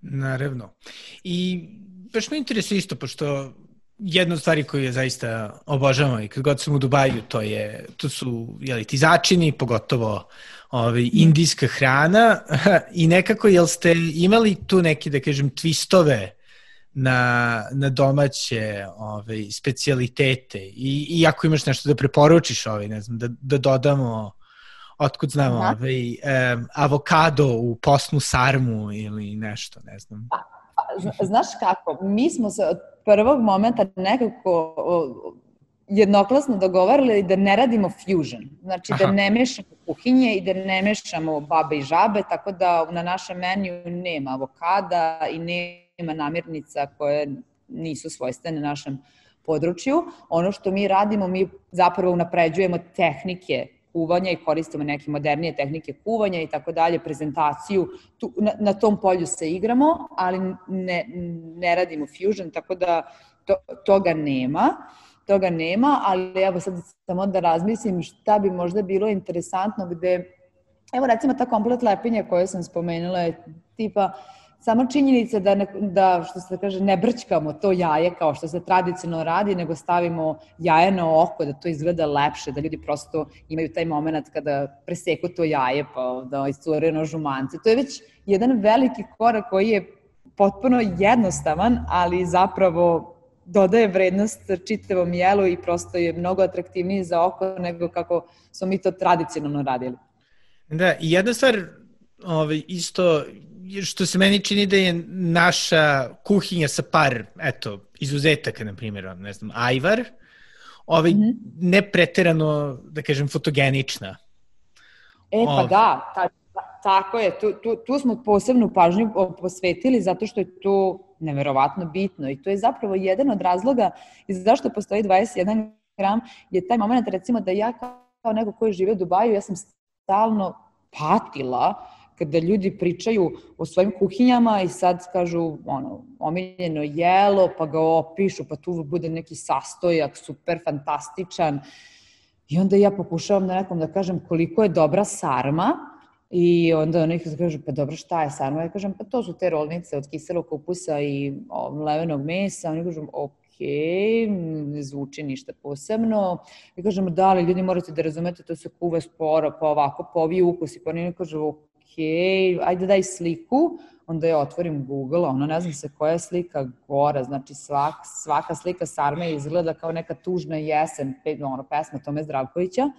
S1: Naravno. I baš me interesuje isto, pošto jedna od stvari koju je zaista obožavam i kad god sam u Dubaju, to, je, to su jeli, ti začini, pogotovo ovaj, indijska hrana i nekako jel ste imali tu neke, da kažem, twistove na, na domaće ovaj, specialitete i, i ako imaš nešto da preporučiš, ovaj, ne znam, da, da dodamo otkud znamo, Aha. ovaj, um, avokado u posnu sarmu ili nešto, ne znam.
S2: Pa, pa, znaš kako, mi smo se od prvog momenta nekako jednoklasno dogovarali da ne radimo fusion. Znači da Aha. da ne mešamo kuhinje i da ne mešamo babe i žabe, tako da na našem meniju nema avokada i nema namirnica koje nisu svojstvene našem području. Ono što mi radimo, mi zapravo unapređujemo tehnike kuvanja i koristimo neke modernije tehnike kuvanja i tako dalje, prezentaciju, tu, na, na tom polju se igramo, ali ne, ne radimo fusion, tako da to, toga nema toga nema, ali evo sad samo da razmislim šta bi možda bilo interesantno gde, evo recimo ta komplet lepinja koje sam spomenula je tipa samo činjenica da, ne, da što se kaže, ne brčkamo to jaje kao što se tradicionalno radi, nego stavimo jaje na oko, da to izgleda lepše, da ljudi prosto imaju taj moment kada preseku to jaje pa da iscure na žumance. To je već jedan veliki korak koji je potpuno jednostavan, ali zapravo dodaje vrednost čitavom jelu i prosto je mnogo atraktivniji za oko nego kako smo mi to tradicionalno radili.
S1: Da, i jedna stvar ovaj, isto što se meni čini da je naša kuhinja sa par, eto, izuzetaka, na primjer, ne znam, ajvar, ovaj, mm -hmm. ne preterano, da kažem, fotogenična.
S2: E, pa ovaj. da, ta, tako je, tu, tu, tu smo posebnu pažnju posvetili zato što je to neverovatno bitno i to je zapravo jedan od razloga i zašto postoji 21 gram je taj moment recimo da ja kao neko koji žive u Dubaju, ja sam stalno patila kada ljudi pričaju o svojim kuhinjama i sad kažu ono, omiljeno jelo, pa ga opišu, pa tu bude neki sastojak super fantastičan. I onda ja pokušavam da nekom da kažem koliko je dobra sarma, I onda oni kažu, pa dobro, šta je sarma? Ja kažem, pa to su te rolnice od kiselog kupusa i mlevenog mesa. Oni kažu, ok, ne zvuči ništa posebno. I kažemo, da, ali ljudi morate da razumete, to se kuva sporo, pa ovako, pa ovi ukusi. Pa oni kažu, ok, ajde daj sliku. Onda ja otvorim Google, ono ne znam se koja je slika gora, znači svak, svaka slika sarme izgleda kao neka tužna jesen, ono, pesma Tome Zdravkovića.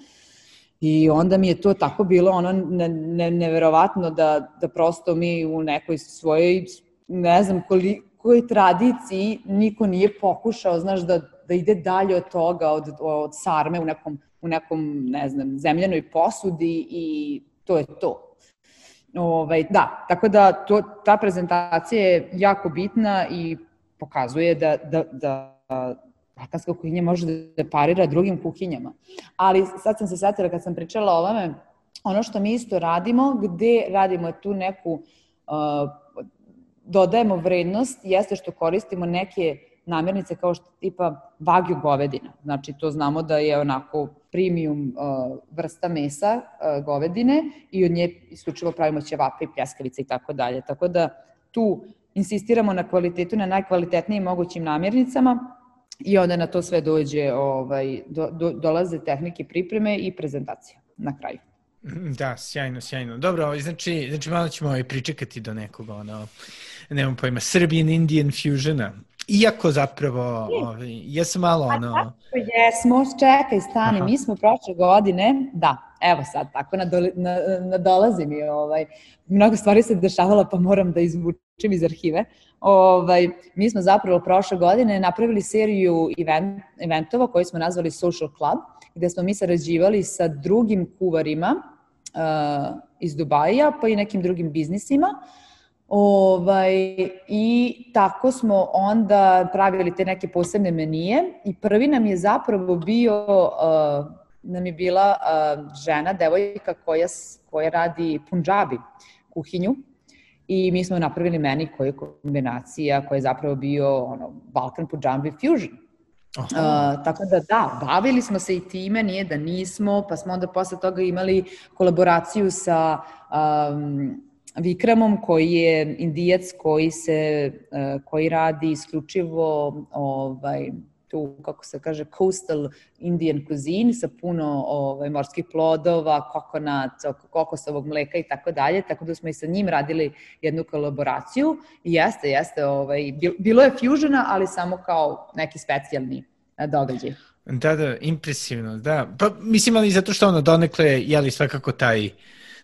S2: I onda mi je to tako bilo ono ne, ne, neverovatno da, da prosto mi u nekoj svojoj, ne znam kolikoj tradiciji niko nije pokušao, znaš, da, da ide dalje od toga, od, od sarme u nekom, u nekom, ne znam, zemljanoj posudi i to je to. Ovaj, da, tako da to, ta prezentacija je jako bitna i pokazuje da, da, da balkanska kuhinja može da parira drugim kuhinjama. Ali sad sam se satira kad sam pričala o ovome, ono što mi isto radimo, gde radimo tu neku, uh, dodajemo vrednost, jeste što koristimo neke namirnice kao što tipa bagju govedina. Znači to znamo da je onako premium uh, vrsta mesa uh, govedine i od nje isključivo pravimo ćevape i pljeskavice i tako dalje. Tako da tu insistiramo na kvalitetu, na najkvalitetnijim mogućim namirnicama, I onda na to sve dođe, ovaj, do, do, dolaze tehnike pripreme i prezentacija na kraju.
S1: Da, sjajno, sjajno. Dobro, ovaj, znači, znači malo ćemo ovaj pričekati do nekog, ono, nemam pojma, Serbian Indian fusiona. Iako zapravo, ovaj, jesam malo, ono... A
S2: tako jesmo, čekaj, stani, Aha. mi smo prošle godine, da, evo sad, tako nadoli, nadolazi mi, ovaj, mnogo stvari se dešavala, pa moram da izvučem iz arhive. Ovaj, mi smo zapravo prošle godine napravili seriju event, eventova koji smo nazvali Social Club, gde smo mi sarađivali sa drugim kuvarima uh, iz Dubaja, pa i nekim drugim biznisima. Ovaj, I tako smo onda pravili te neke posebne menije i prvi nam je zapravo bio, uh, nam je bila uh, žena, devojka koja, koja radi punjabi kuhinju i mi smo napravili meni koji je kombinacija koja je zapravo bio ono, Balkan Punjabi Fusion. Uh, tako da da, bavili smo se i time, nije da nismo, pa smo onda posle toga imali kolaboraciju sa um, Vikramom koji je indijac koji se uh, koji radi isključivo ovaj tu, kako se kaže, coastal Indian cuisine sa puno ovaj, morskih plodova, kokonat, kokosovog mleka i tako dalje, tako da smo i sa njim radili jednu kolaboraciju i jeste, jeste, ovaj, bilo je fusiona, ali samo kao neki specijalni e, događaj.
S1: Da, da, impresivno, da. Pa mislim, ali zato što ono donekle, jeli svakako taj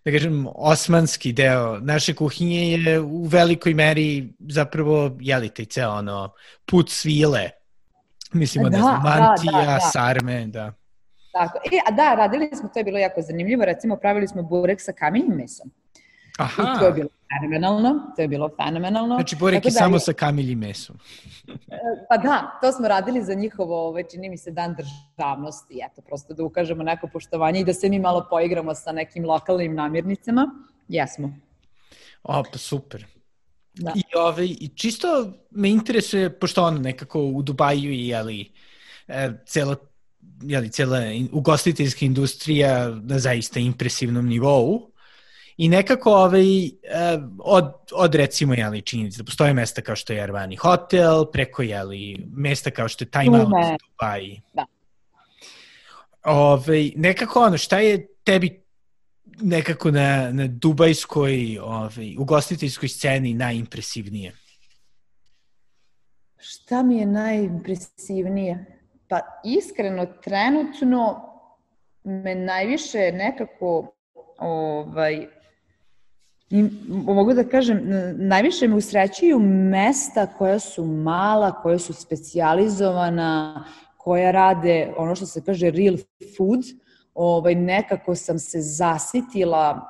S1: da kažem, osmanski deo naše kuhinje je u velikoj meri zapravo, jeli, taj ceo ono, put svile Mislimo, da, ne znam, mantija, da, da, da. sarme, da.
S2: Tako. E, a da, radili smo, to je bilo jako zanimljivo, recimo pravili smo burek sa kamenim mesom. Aha. I to je bilo fenomenalno, to je bilo fenomenalno.
S1: Znači burek je da, samo sa kamiljim mesom.
S2: E, pa da, to smo radili za njihovo, ovaj, čini mi se, dan državnosti, eto, prosto da ukažemo neko poštovanje i da se mi malo poigramo sa nekim lokalnim namirnicama. Jesmo.
S1: O, pa super. Da. I, ovaj, I čisto me interesuje, pošto ono nekako u Dubaju i jeli, e, cela, jeli, cela ugostiteljska industrija na zaista impresivnom nivou, I nekako ovaj, e, od, od recimo jeli, činjenice da postoje mesta kao što je Arvani Hotel, preko jeli, mesta kao što je Time Out Dubai. Da. Ove, ovaj, nekako ono, šta je tebi nekako na, na dubajskoj ovaj, ugostiteljskoj sceni najimpresivnije?
S2: Šta mi je najimpresivnije? Pa iskreno, trenutno me najviše nekako ovaj, mogu da kažem, najviše me usrećuju mesta koja su mala, koja su specializovana, koja rade ono što se kaže real food, ovaj, nekako sam se zasitila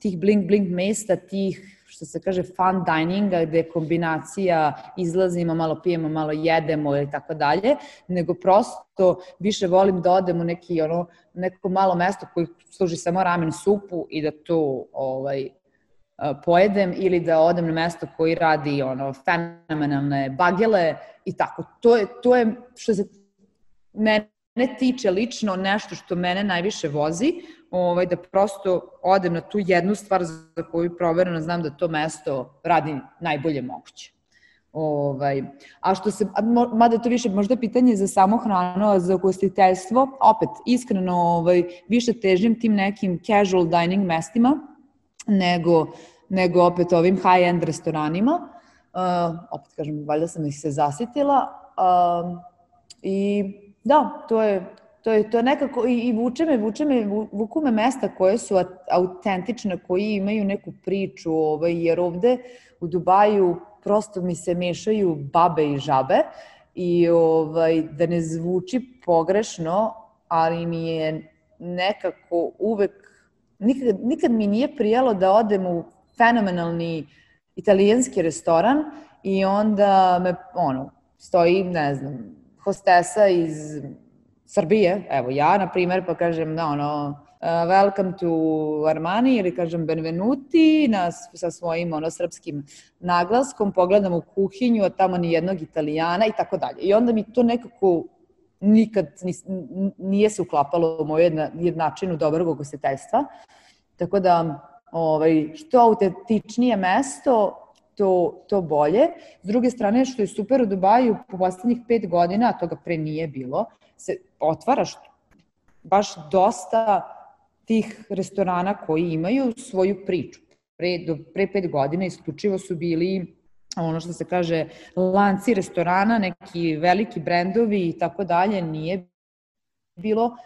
S2: tih blink blink mesta, tih što se kaže fun dininga gde je kombinacija izlazimo, malo pijemo, malo jedemo ili tako dalje, nego prosto više volim da odem u neki ono, neko malo mesto koji služi samo ramen supu i da to ovaj, pojedem ili da odem na mesto koji radi ono fenomenalne bagele i tako. To je, to je što se mene tiče lično nešto što mene najviše vozi, ovaj, da prosto odem na tu jednu stvar za koju provereno znam da to mesto radi najbolje moguće. Ovaj, a što se, mada to više možda pitanje za samo hranu, a za ugostiteljstvo, opet, iskreno, ovaj, više težim tim nekim casual dining mestima, nego, nego opet ovim high-end restoranima. Uh, opet kažem, valjda sam ih se zasitila. Uh, I Da, to je, to je, to je nekako, i, i vuče me, vuče me, vuku me mesta koje su autentične, koji imaju neku priču, ovaj, jer ovde u Dubaju prosto mi se mešaju babe i žabe i ovaj, da ne zvuči pogrešno, ali mi je nekako uvek, nikad, nikad mi nije prijalo da odem u fenomenalni italijanski restoran i onda me, ono, stoji, ne znam, hostesa iz Srbije, evo ja, na primer, pa kažem, da, ono, uh, welcome to Armani ili kažem Benvenuti na, sa svojim ono, srpskim naglaskom, pogledam u kuhinju, a tamo ni jednog italijana i tako dalje. I onda mi to nekako nikad nije se uklapalo u moju jedna, jednačinu dobrog ugostiteljstva. Tako da, ovaj, što autentičnije mesto, to, to bolje. S druge strane, što je super u Dubaju, po poslednjih pet godina, a toga pre nije bilo, se otvara što, baš dosta tih restorana koji imaju svoju priču. Pre, do, pre pet godina isključivo su bili ono što se kaže lanci restorana, neki veliki brendovi i tako dalje, nije bilo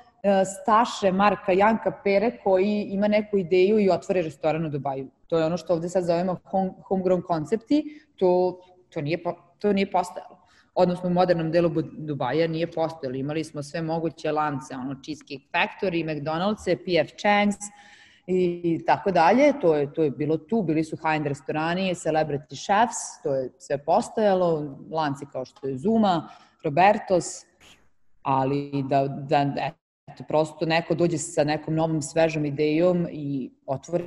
S2: Staše, Marka, Janka Pere koji ima neku ideju i otvore restoran u Dubaju. To je ono što ovde sad zovemo home, homegrown koncepti, to, to, nije, to nije postojalo. Odnosno u modernom delu Dubaja nije postojalo. Imali smo sve moguće lance, ono Cheesecake Factory, McDonald's, P.F. Chang's, i tako dalje. To je, to je bilo tu, bili su high-end restorani, celebrity chefs, to je sve postojalo, lanci kao što je Zuma, Robertos, ali da, da eto, prosto neko dođe sa nekom novom svežom idejom i otvori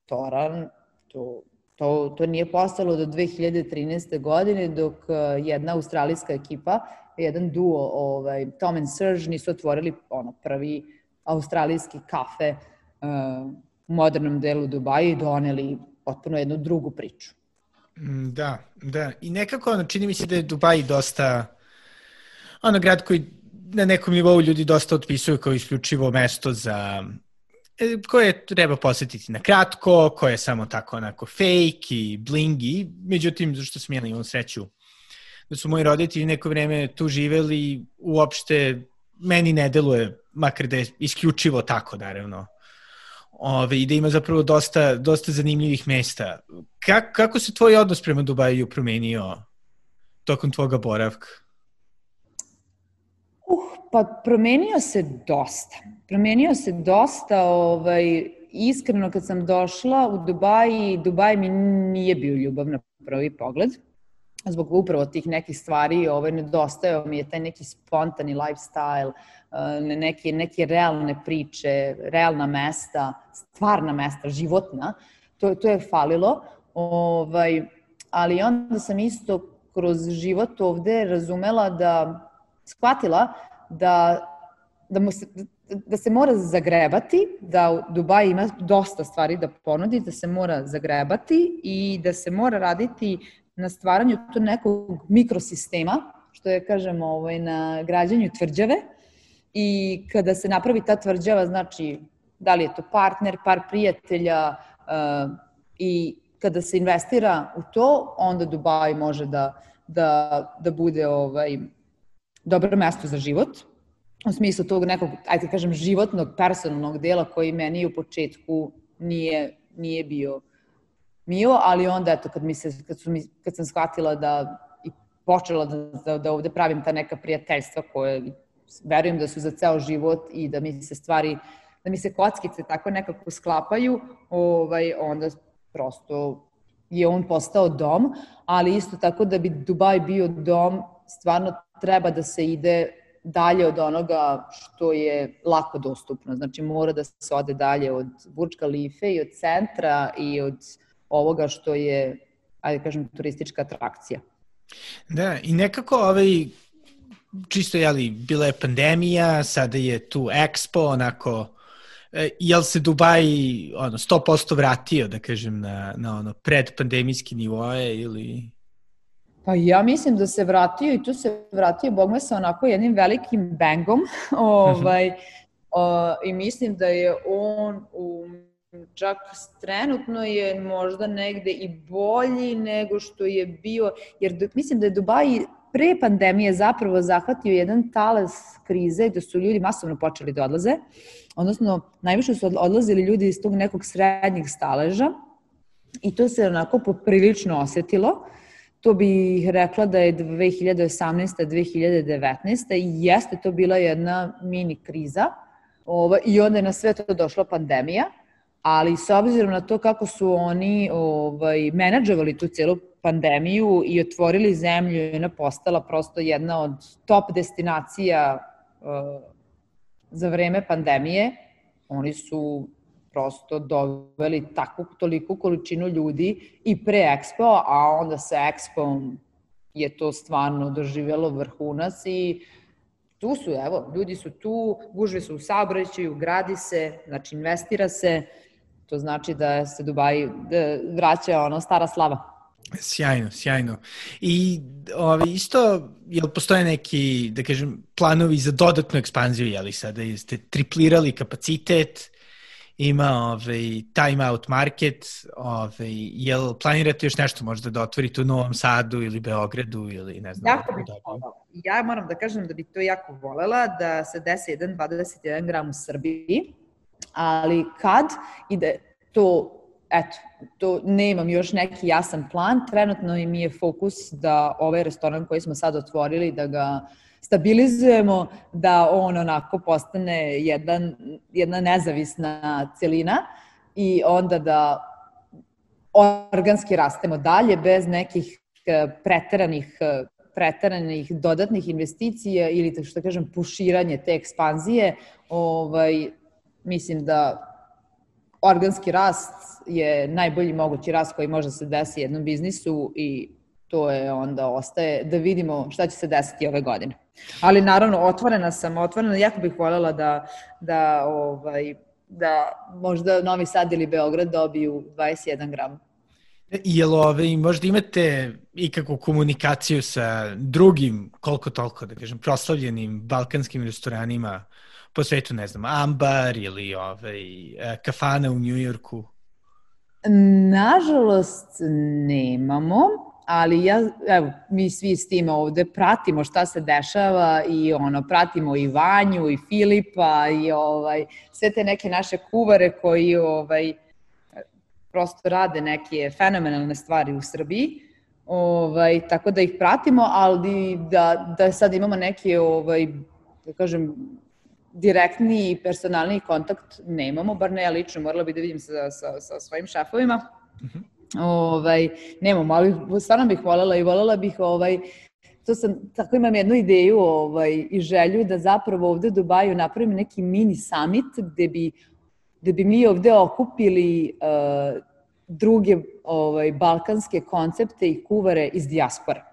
S2: restoran, to, to, to nije postalo do 2013. godine dok uh, jedna australijska ekipa, jedan duo, ovaj, Tom and Serge, nisu otvorili ono, prvi australijski kafe uh, u modernom delu Dubaja i doneli potpuno jednu drugu priču.
S1: Mm, da, da. I nekako, ono, čini mi se da je Dubaj dosta, ono, grad koji na nekom nivou ljudi dosta otpisuju kao isključivo mesto za e, koje treba posetiti na kratko, koje je samo tako onako fake i blingi, međutim, zašto sam ja imao sreću da su moji roditelji neko vreme tu živeli, uopšte meni ne deluje, makar da je isključivo tako, naravno, Ove, i da ima zapravo dosta, dosta zanimljivih mesta. Ka, kako se tvoj odnos prema Dubaju promenio tokom tvoga boravka?
S2: Pa promenio se dosta. Promenio se dosta, ovaj, iskreno kad sam došla u Dubaji, Dubaj mi nije bio ljubav na prvi pogled zbog upravo tih nekih stvari, ovaj, nedostajao mi je taj neki spontani lifestyle, uh, neke, neke realne priče, realna mesta, stvarna mesta, životna, to, to je falilo. Ovaj, ali onda sam isto kroz život ovde razumela da, shvatila da, da, mu se, da se mora zagrebati, da u Dubaji ima dosta stvari da ponudi, da se mora zagrebati i da se mora raditi na stvaranju to nekog mikrosistema, što je, kažemo, ovaj, na građanju tvrđave. I kada se napravi ta tvrđava, znači, da li je to partner, par prijatelja uh, i kada se investira u to, onda Dubaj može da, da, da bude ovaj, dobro mesto za život, u smislu tog nekog, ajde kažem, životnog, personalnog dela koji meni u početku nije, nije bio mio, ali onda eto kad mi se kad su mi kad sam shvatila da i počela da, da, da ovde pravim ta neka prijateljstva koje verujem da su za ceo život i da mi se stvari da mi se kockice tako nekako sklapaju, ovaj onda prosto je on postao dom, ali isto tako da bi Dubaj bio dom, stvarno treba da se ide dalje od onoga što je lako dostupno. Znači mora da se ode dalje od Burj Khalife i od centra i od ovoga što je, ajde kažem, turistička atrakcija.
S1: Da, i nekako ovaj, čisto, jeli, bila je pandemija, sada je tu Expo, onako, e, jel se Dubaj ono, 100% vratio, da kažem, na, na ono, predpandemijski nivoje ili...
S2: Pa ja mislim da se vratio i tu se vratio, bog me sa onako jednim velikim bangom, ovaj, o, i mislim da je on u čak trenutno je možda negde i bolji nego što je bio, jer mislim da je Dubaj pre pandemije zapravo zahvatio jedan talas krize gde su ljudi masovno počeli da odlaze, odnosno najviše su odlazili ljudi iz tog nekog srednjeg staleža i to se onako poprilično osetilo. To bih rekla da je 2018. 2019. i jeste to bila jedna mini kriza. Ovo, I onda je na sve to došla pandemija ali s obzirom na to kako su oni ovaj, menadžovali tu celu pandemiju i otvorili zemlju i ona postala prosto jedna od top destinacija uh, za vreme pandemije, oni su prosto doveli takvu toliku količinu ljudi i pre Expo, a onda sa Expo je to stvarno doživjelo vrhunac i tu su, evo, ljudi su tu, gužve su u saobraćaju, gradi se, znači investira se, To znači da se Dubai da vraća ono stara slava.
S1: Sjajno, sjajno. I ovaj, isto, jel postoje neki, da kažem, planovi za dodatnu ekspanziju, jel li sada jeste triplirali kapacitet ima ovaj, time out market, ovaj, jel planirate još nešto možda da otvorite u Novom Sadu ili Beogradu ili ne znam.
S2: Jako bih Ja moram da kažem da bih to jako volela da se desi jedan 21 gram u Srbiji, ali kad ide to eto, to nemam još neki jasan plan. Trenutno mi je fokus da ovaj restoran koji smo sad otvorili, da ga stabilizujemo, da on onako postane jedan, jedna nezavisna celina i onda da organski rastemo dalje bez nekih e, preteranih e, preteranih dodatnih investicija ili što kažem puširanje te ekspanzije, ovaj, mislim da organski rast je najbolji mogući rast koji može se desi jednom biznisu i to je onda ostaje da vidimo šta će se desiti ove godine. Ali naravno otvorena sam, otvorena, jako bih voljela da, da, ovaj, da možda Novi Sad ili Beograd dobiju 21 gram.
S1: Jel ove, možda imate ikakvu komunikaciju sa drugim, koliko toliko, da kažem, proslavljenim balkanskim restoranima po svetu, ne znam, Ambar ili ovaj, e, kafana u Njujorku?
S2: Nažalost, nemamo, ali ja, evo, mi svi s tim ovde pratimo šta se dešava i ono, pratimo i Vanju i Filipa i ovaj, sve te neke naše kuvare koji ovaj, prosto rade neke fenomenalne stvari u Srbiji. Ovaj, tako da ih pratimo, ali da, da sad imamo neke ovaj, da kažem, direktni i personalni kontakt nemamo, bar ne ja lično, morala bih da vidim sa, sa, sa svojim šefovima. Uh mhm. -huh. Ovaj, nemamo, ali stvarno bih voljela i voljela bih ovaj, to sam, tako imam jednu ideju ovaj, i želju da zapravo ovde u Dubaju napravim neki mini summit gde bi, gde bi mi ovde okupili uh, druge ovaj, balkanske koncepte i kuvare iz dijaspora.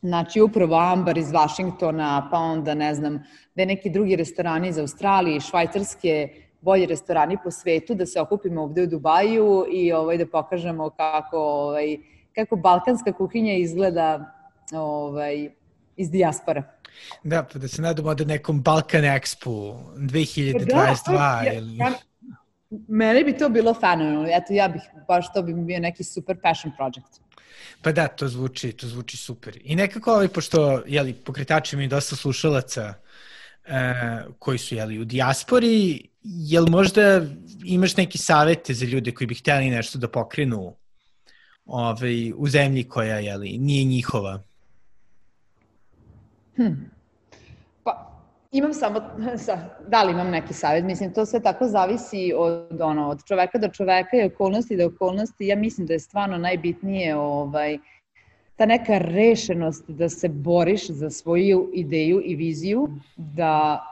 S2: Znači, upravo Ambar iz Vašingtona, pa onda, ne znam, da neki drugi restorani iz Australije, Švajcarske, bolji restorani po svetu, da se okupimo ovde u Dubaju i ovaj, da pokažemo kako, ovaj, kako balkanska kuhinja izgleda ovaj, iz dijaspora.
S1: Da, pa da se nadamo da nekom Balkan Expo 2022 da, ja, ili... Ja,
S2: meni bi to bilo fenomenalno. Eto, ja bih, baš to bi bio neki super passion project.
S1: Pa da, to zvuči, to zvuči super. I nekako, ovaj, pošto, jeli, pokretači mi dosta slušalaca koji su, jeli, u dijaspori, jel možda imaš neki savete za ljude koji bi hteli nešto da pokrenu ovaj, u zemlji koja, jeli, nije njihova?
S2: Hmm. Imam samo, da li imam neki savjet, mislim, to sve tako zavisi od, ono, od čoveka do čoveka i okolnosti do okolnosti. Ja mislim da je stvarno najbitnije ovaj, ta neka rešenost da se boriš za svoju ideju i viziju, da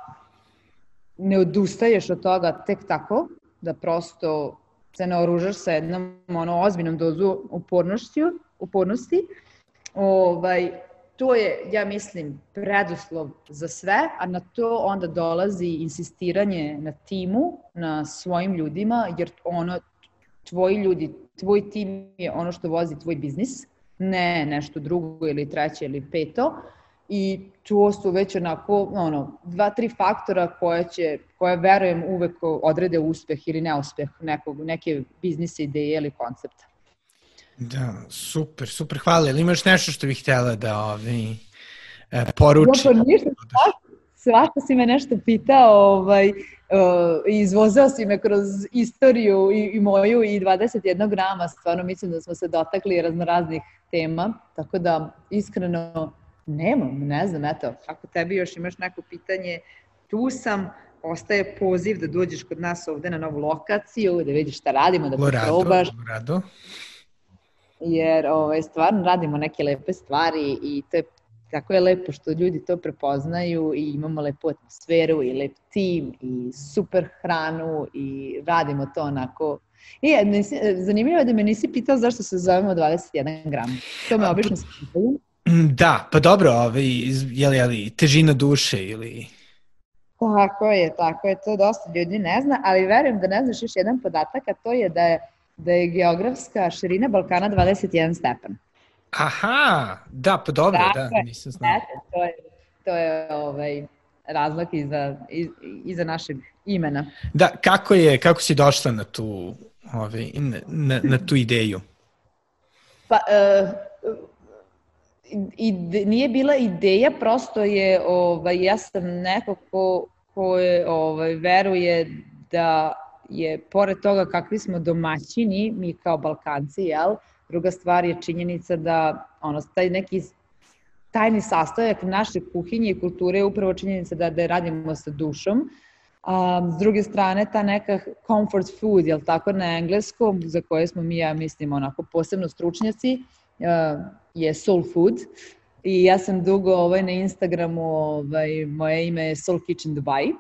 S2: ne odustaješ od toga tek tako, da prosto se naoružaš sa jednom ono, ozbiljnom dozu upornosti, upornosti ovaj, to je, ja mislim, preduslov za sve, a na to onda dolazi insistiranje na timu, na svojim ljudima, jer ono, tvoji ljudi, tvoj tim je ono što vozi tvoj biznis, ne nešto drugo ili treće ili peto. I to su već onako, ono, dva, tri faktora koje će, koje verujem uvek odrede uspeh ili neuspeh nekog, neke biznis ideje ili koncepta.
S1: Da, super, super, hvala. Ili imaš nešto što bih htjela da ovi, e, poruči?
S2: Ja, pa ništa, svašta si me nešto pitao ovaj, izvozao si me kroz istoriju i, i moju i 21 grama, stvarno mislim da smo se dotakli raznoraznih tema, tako da iskreno nemam, ne znam, eto, ako tebi još imaš neko pitanje, tu sam, ostaje poziv da dođeš kod nas ovde na novu lokaciju, da vidiš šta radimo, da probaš. Rado, rado jer ovaj, stvarno radimo neke lepe stvari i to je tako je lepo što ljudi to prepoznaju i imamo lepu atmosferu i lep tim i super hranu i radimo to onako I nisi, zanimljivo je da me nisi pitao zašto se zovemo 21 gram. To me obično se pitaju.
S1: Da, pa dobro, ovaj, je li, je li težina duše ili...
S2: Tako je, tako je, to dosta ljudi ne zna, ali verujem da ne znaš još jedan podatak, a to je da je da je geografska širina Balkana 21 stepen.
S1: Aha, da, pa dobro, da,
S2: dakle,
S1: nisam znao.
S2: to je, to je ovaj, razlog iza, iza našeg imena.
S1: Da, kako je, kako si došla na tu, ovaj, na, na tu ideju?
S2: Pa, uh, ide, nije bila ideja, prosto je, ovaj, ja sam neko ko, ko je, ovaj, veruje da je, pored toga kakvi smo domaćini, mi kao Balkanci, jel, druga stvar je činjenica da, ono, taj neki tajni sastojak naše kuhinje i kulture je upravo činjenica da, da radimo sa dušom, A, s druge strane, ta neka comfort food, jel tako na engleskom, za koje smo mi, ja mislim, onako posebno stručnjaci, je soul food. I ja sam dugo ovaj, na Instagramu, ovaj, moje ime je Soul Kitchen Dubai.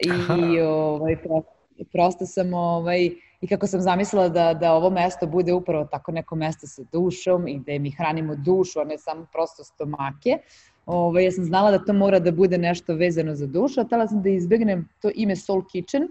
S2: I ovaj, prosto, prosto sam ovaj, i kako sam zamislila da, da ovo mesto bude upravo tako neko mesto sa dušom i da mi hranimo dušu, a ne samo prosto stomake. Ove, ovaj, ja sam znala da to mora da bude nešto vezano za dušu, a tala sam da izbegnem to ime Soul Kitchen,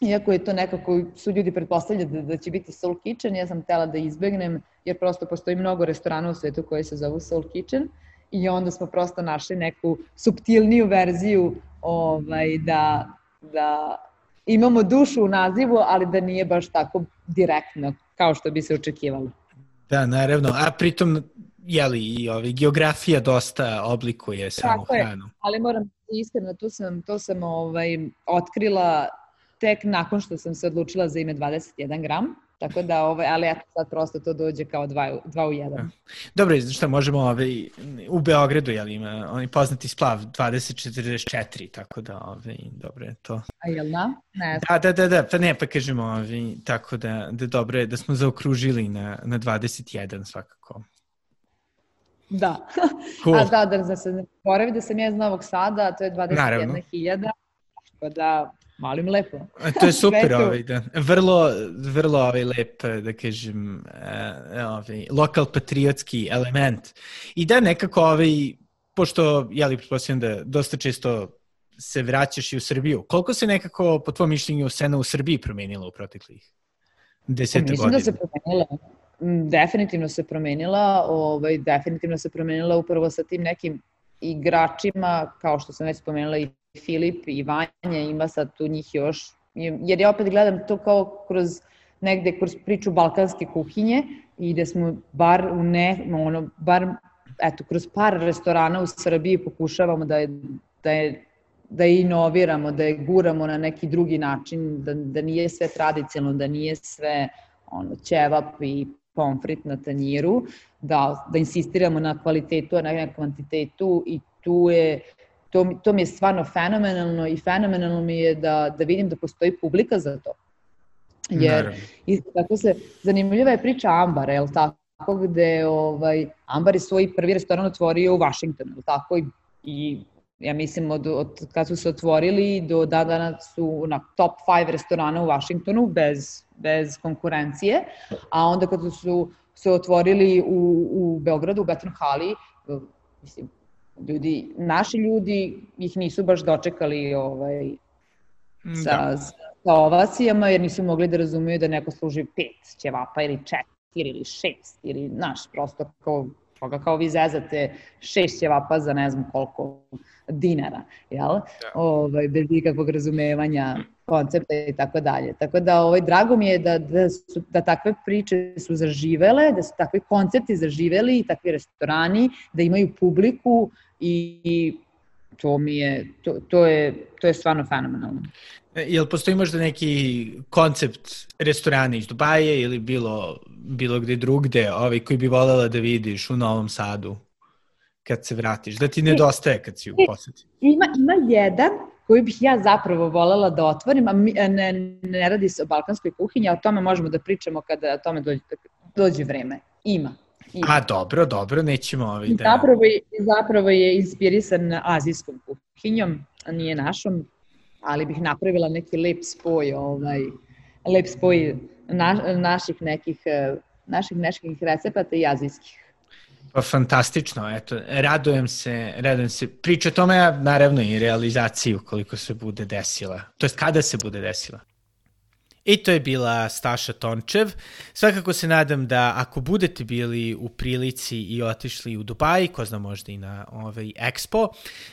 S2: iako je to nekako, su ljudi pretpostavljali da, da će biti Soul Kitchen, ja sam tela da izbegnem, jer prosto postoji mnogo restorana u svetu koji se zovu Soul Kitchen, i onda smo prosto našli neku subtilniju verziju ovaj, da, da imamo dušu u nazivu, ali da nije baš tako direktno kao što bi se očekivalo.
S1: Da, naravno. A pritom, jeli, i ovi, geografija dosta oblikuje samu Tako hranu. Je,
S2: ali moram iskreno, to sam, to sam ovaj, otkrila tek nakon što sam se odlučila za ime 21 gram. Tako da, ovaj, ali eto sad prosto to dođe kao dva, dva u jedan. Da.
S1: Dobro, šta možemo ovaj, u Beogradu, jel ima oni poznati splav 2044, tako da, ovaj, dobro je to.
S2: A jel da?
S1: Ne. Da, da, da, da, pa ne, pa kažemo, ovaj, tako da, da dobro je da smo zaokružili na, na 21 svakako.
S2: Da. Cool. A da, da, da se ne poravi da sam ja iz Novog Sada, to je 21.000, tako da Molim lepo.
S1: E, to je super, ovaj, da. Vrlo, vrlo ovaj lep, da kažem, uh, ovaj, lokal patriotski element. I da nekako ovaj, pošto, jeli, pretpostavljam da dosta često se vraćaš i u Srbiju. Koliko se nekako, po tvojom mišljenju, scena u Srbiji promenila u proteklih deseta
S2: Mislim
S1: godina?
S2: Mislim da se promenila. Mm, definitivno se promenila, ovaj, definitivno se promenila upravo sa tim nekim igračima, kao što sam već spomenula i Filip i Vanja, ima sad tu njih još, jer ja opet gledam to kao kroz negde kroz priču balkanske kuhinje i da smo bar u ne, ono, bar eto, kroz par restorana u Srbiji pokušavamo da je, da je da je inoviramo, da je guramo na neki drugi način, da, da nije sve tradicionalno, da nije sve ono, ćevap i pomfrit na tanjiru, da, da insistiramo na kvalitetu, a ne na kvantitetu i tu je to, to mi je stvarno fenomenalno i fenomenalno mi je da, da vidim da postoji publika za to. Jer, i tako se, zanimljiva je priča Ambara, je li tako, gde ovaj, Ambar je svoj prvi restoran otvorio u Washingtonu, je li tako, i, i ja mislim od, od kad su se otvorili do da dana su na top 5 restorana u Washingtonu bez, bez konkurencije, a onda kad su se otvorili u, u Beogradu, u Beton Hali, mislim, ljudi, naši ljudi ih nisu baš dočekali ovaj, sa, da. sa ovacijama, jer nisu mogli da razumeju da neko služi pet ćevapa ili četiri ili šest, ili, znaš, prosto kao, koga kao vi zezate šest ćevapa za ne znam koliko dinara, jel? Da. Ovaj, bez ikakvog razumevanja koncepta i tako dalje. Tako da ovaj, drago mi je da, da, su, da takve priče su zaživele, da su takvi koncepti zaživeli i takvi restorani, da imaju publiku i, i to mi je, to, to je, to je stvarno fenomenalno.
S1: E, jel postoji možda neki koncept restorana iz Dubaje ili bilo, bilo gde drugde ovaj, koji bi volela da vidiš u Novom Sadu kad se vratiš, da ti nedostaje kad si u poseti?
S2: Ima, ima jedan koji bih ja zapravo volela da otvorim, a mi, ne, ne radi se o balkanskoj kuhinji, a o tome možemo da pričamo kada o tome dođe, dođe vreme. Ima.
S1: Ima. A dobro, dobro, nećemo ovaj
S2: da... Zapravo je, zapravo je inspirisan azijskom kuhinjom, a nije našom, ali bih napravila neki lep spoj, ovaj, lep spoj na, naših nekih, naših nekih recepata i azijskih.
S1: Pa fantastično, eto, radujem se, radujem se. Priča o tome, naravno i realizaciju koliko se bude desila. To jest kada se bude desila. I to je bila Staša Tončev. Svakako se nadam da ako budete bili u prilici i otišli u Dubai, ko zna možda i na ovaj Expo,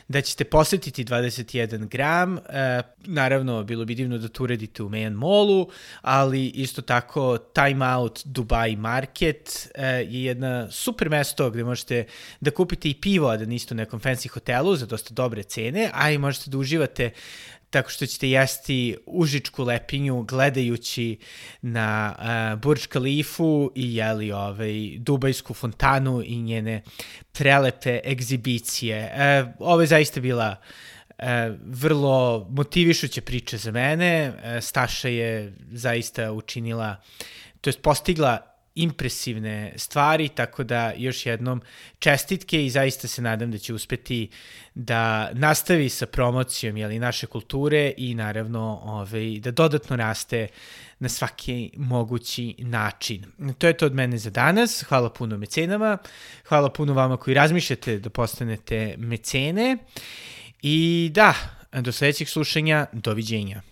S1: da ćete posetiti 21 gram. E, naravno, bilo bi divno da to uradite u Mayan Mallu, ali isto tako Time Out Dubai Market e, je jedna super mesto gde možete da kupite i pivo, a da niste u nekom fancy hotelu za dosta dobre cene, a i možete da uživate tako što ćete jesti užičku lepinju gledajući na uh, Burj Khalifu i jeli ovaj, Dubajsku fontanu i njene prelepe egzibicije. Uh, ovo je zaista bila uh, vrlo motivišuća priča za mene. Uh, Staša je zaista učinila, to jest postigla impresivne stvari, tako da još jednom čestitke i zaista se nadam da će uspeti da nastavi sa promocijom jeli, naše kulture i naravno ovaj, da dodatno raste na svaki mogući način. To je to od mene za danas. Hvala puno mecenama. Hvala puno vama koji razmišljate da postanete mecene. I da, do sledećeg slušanja, doviđenja.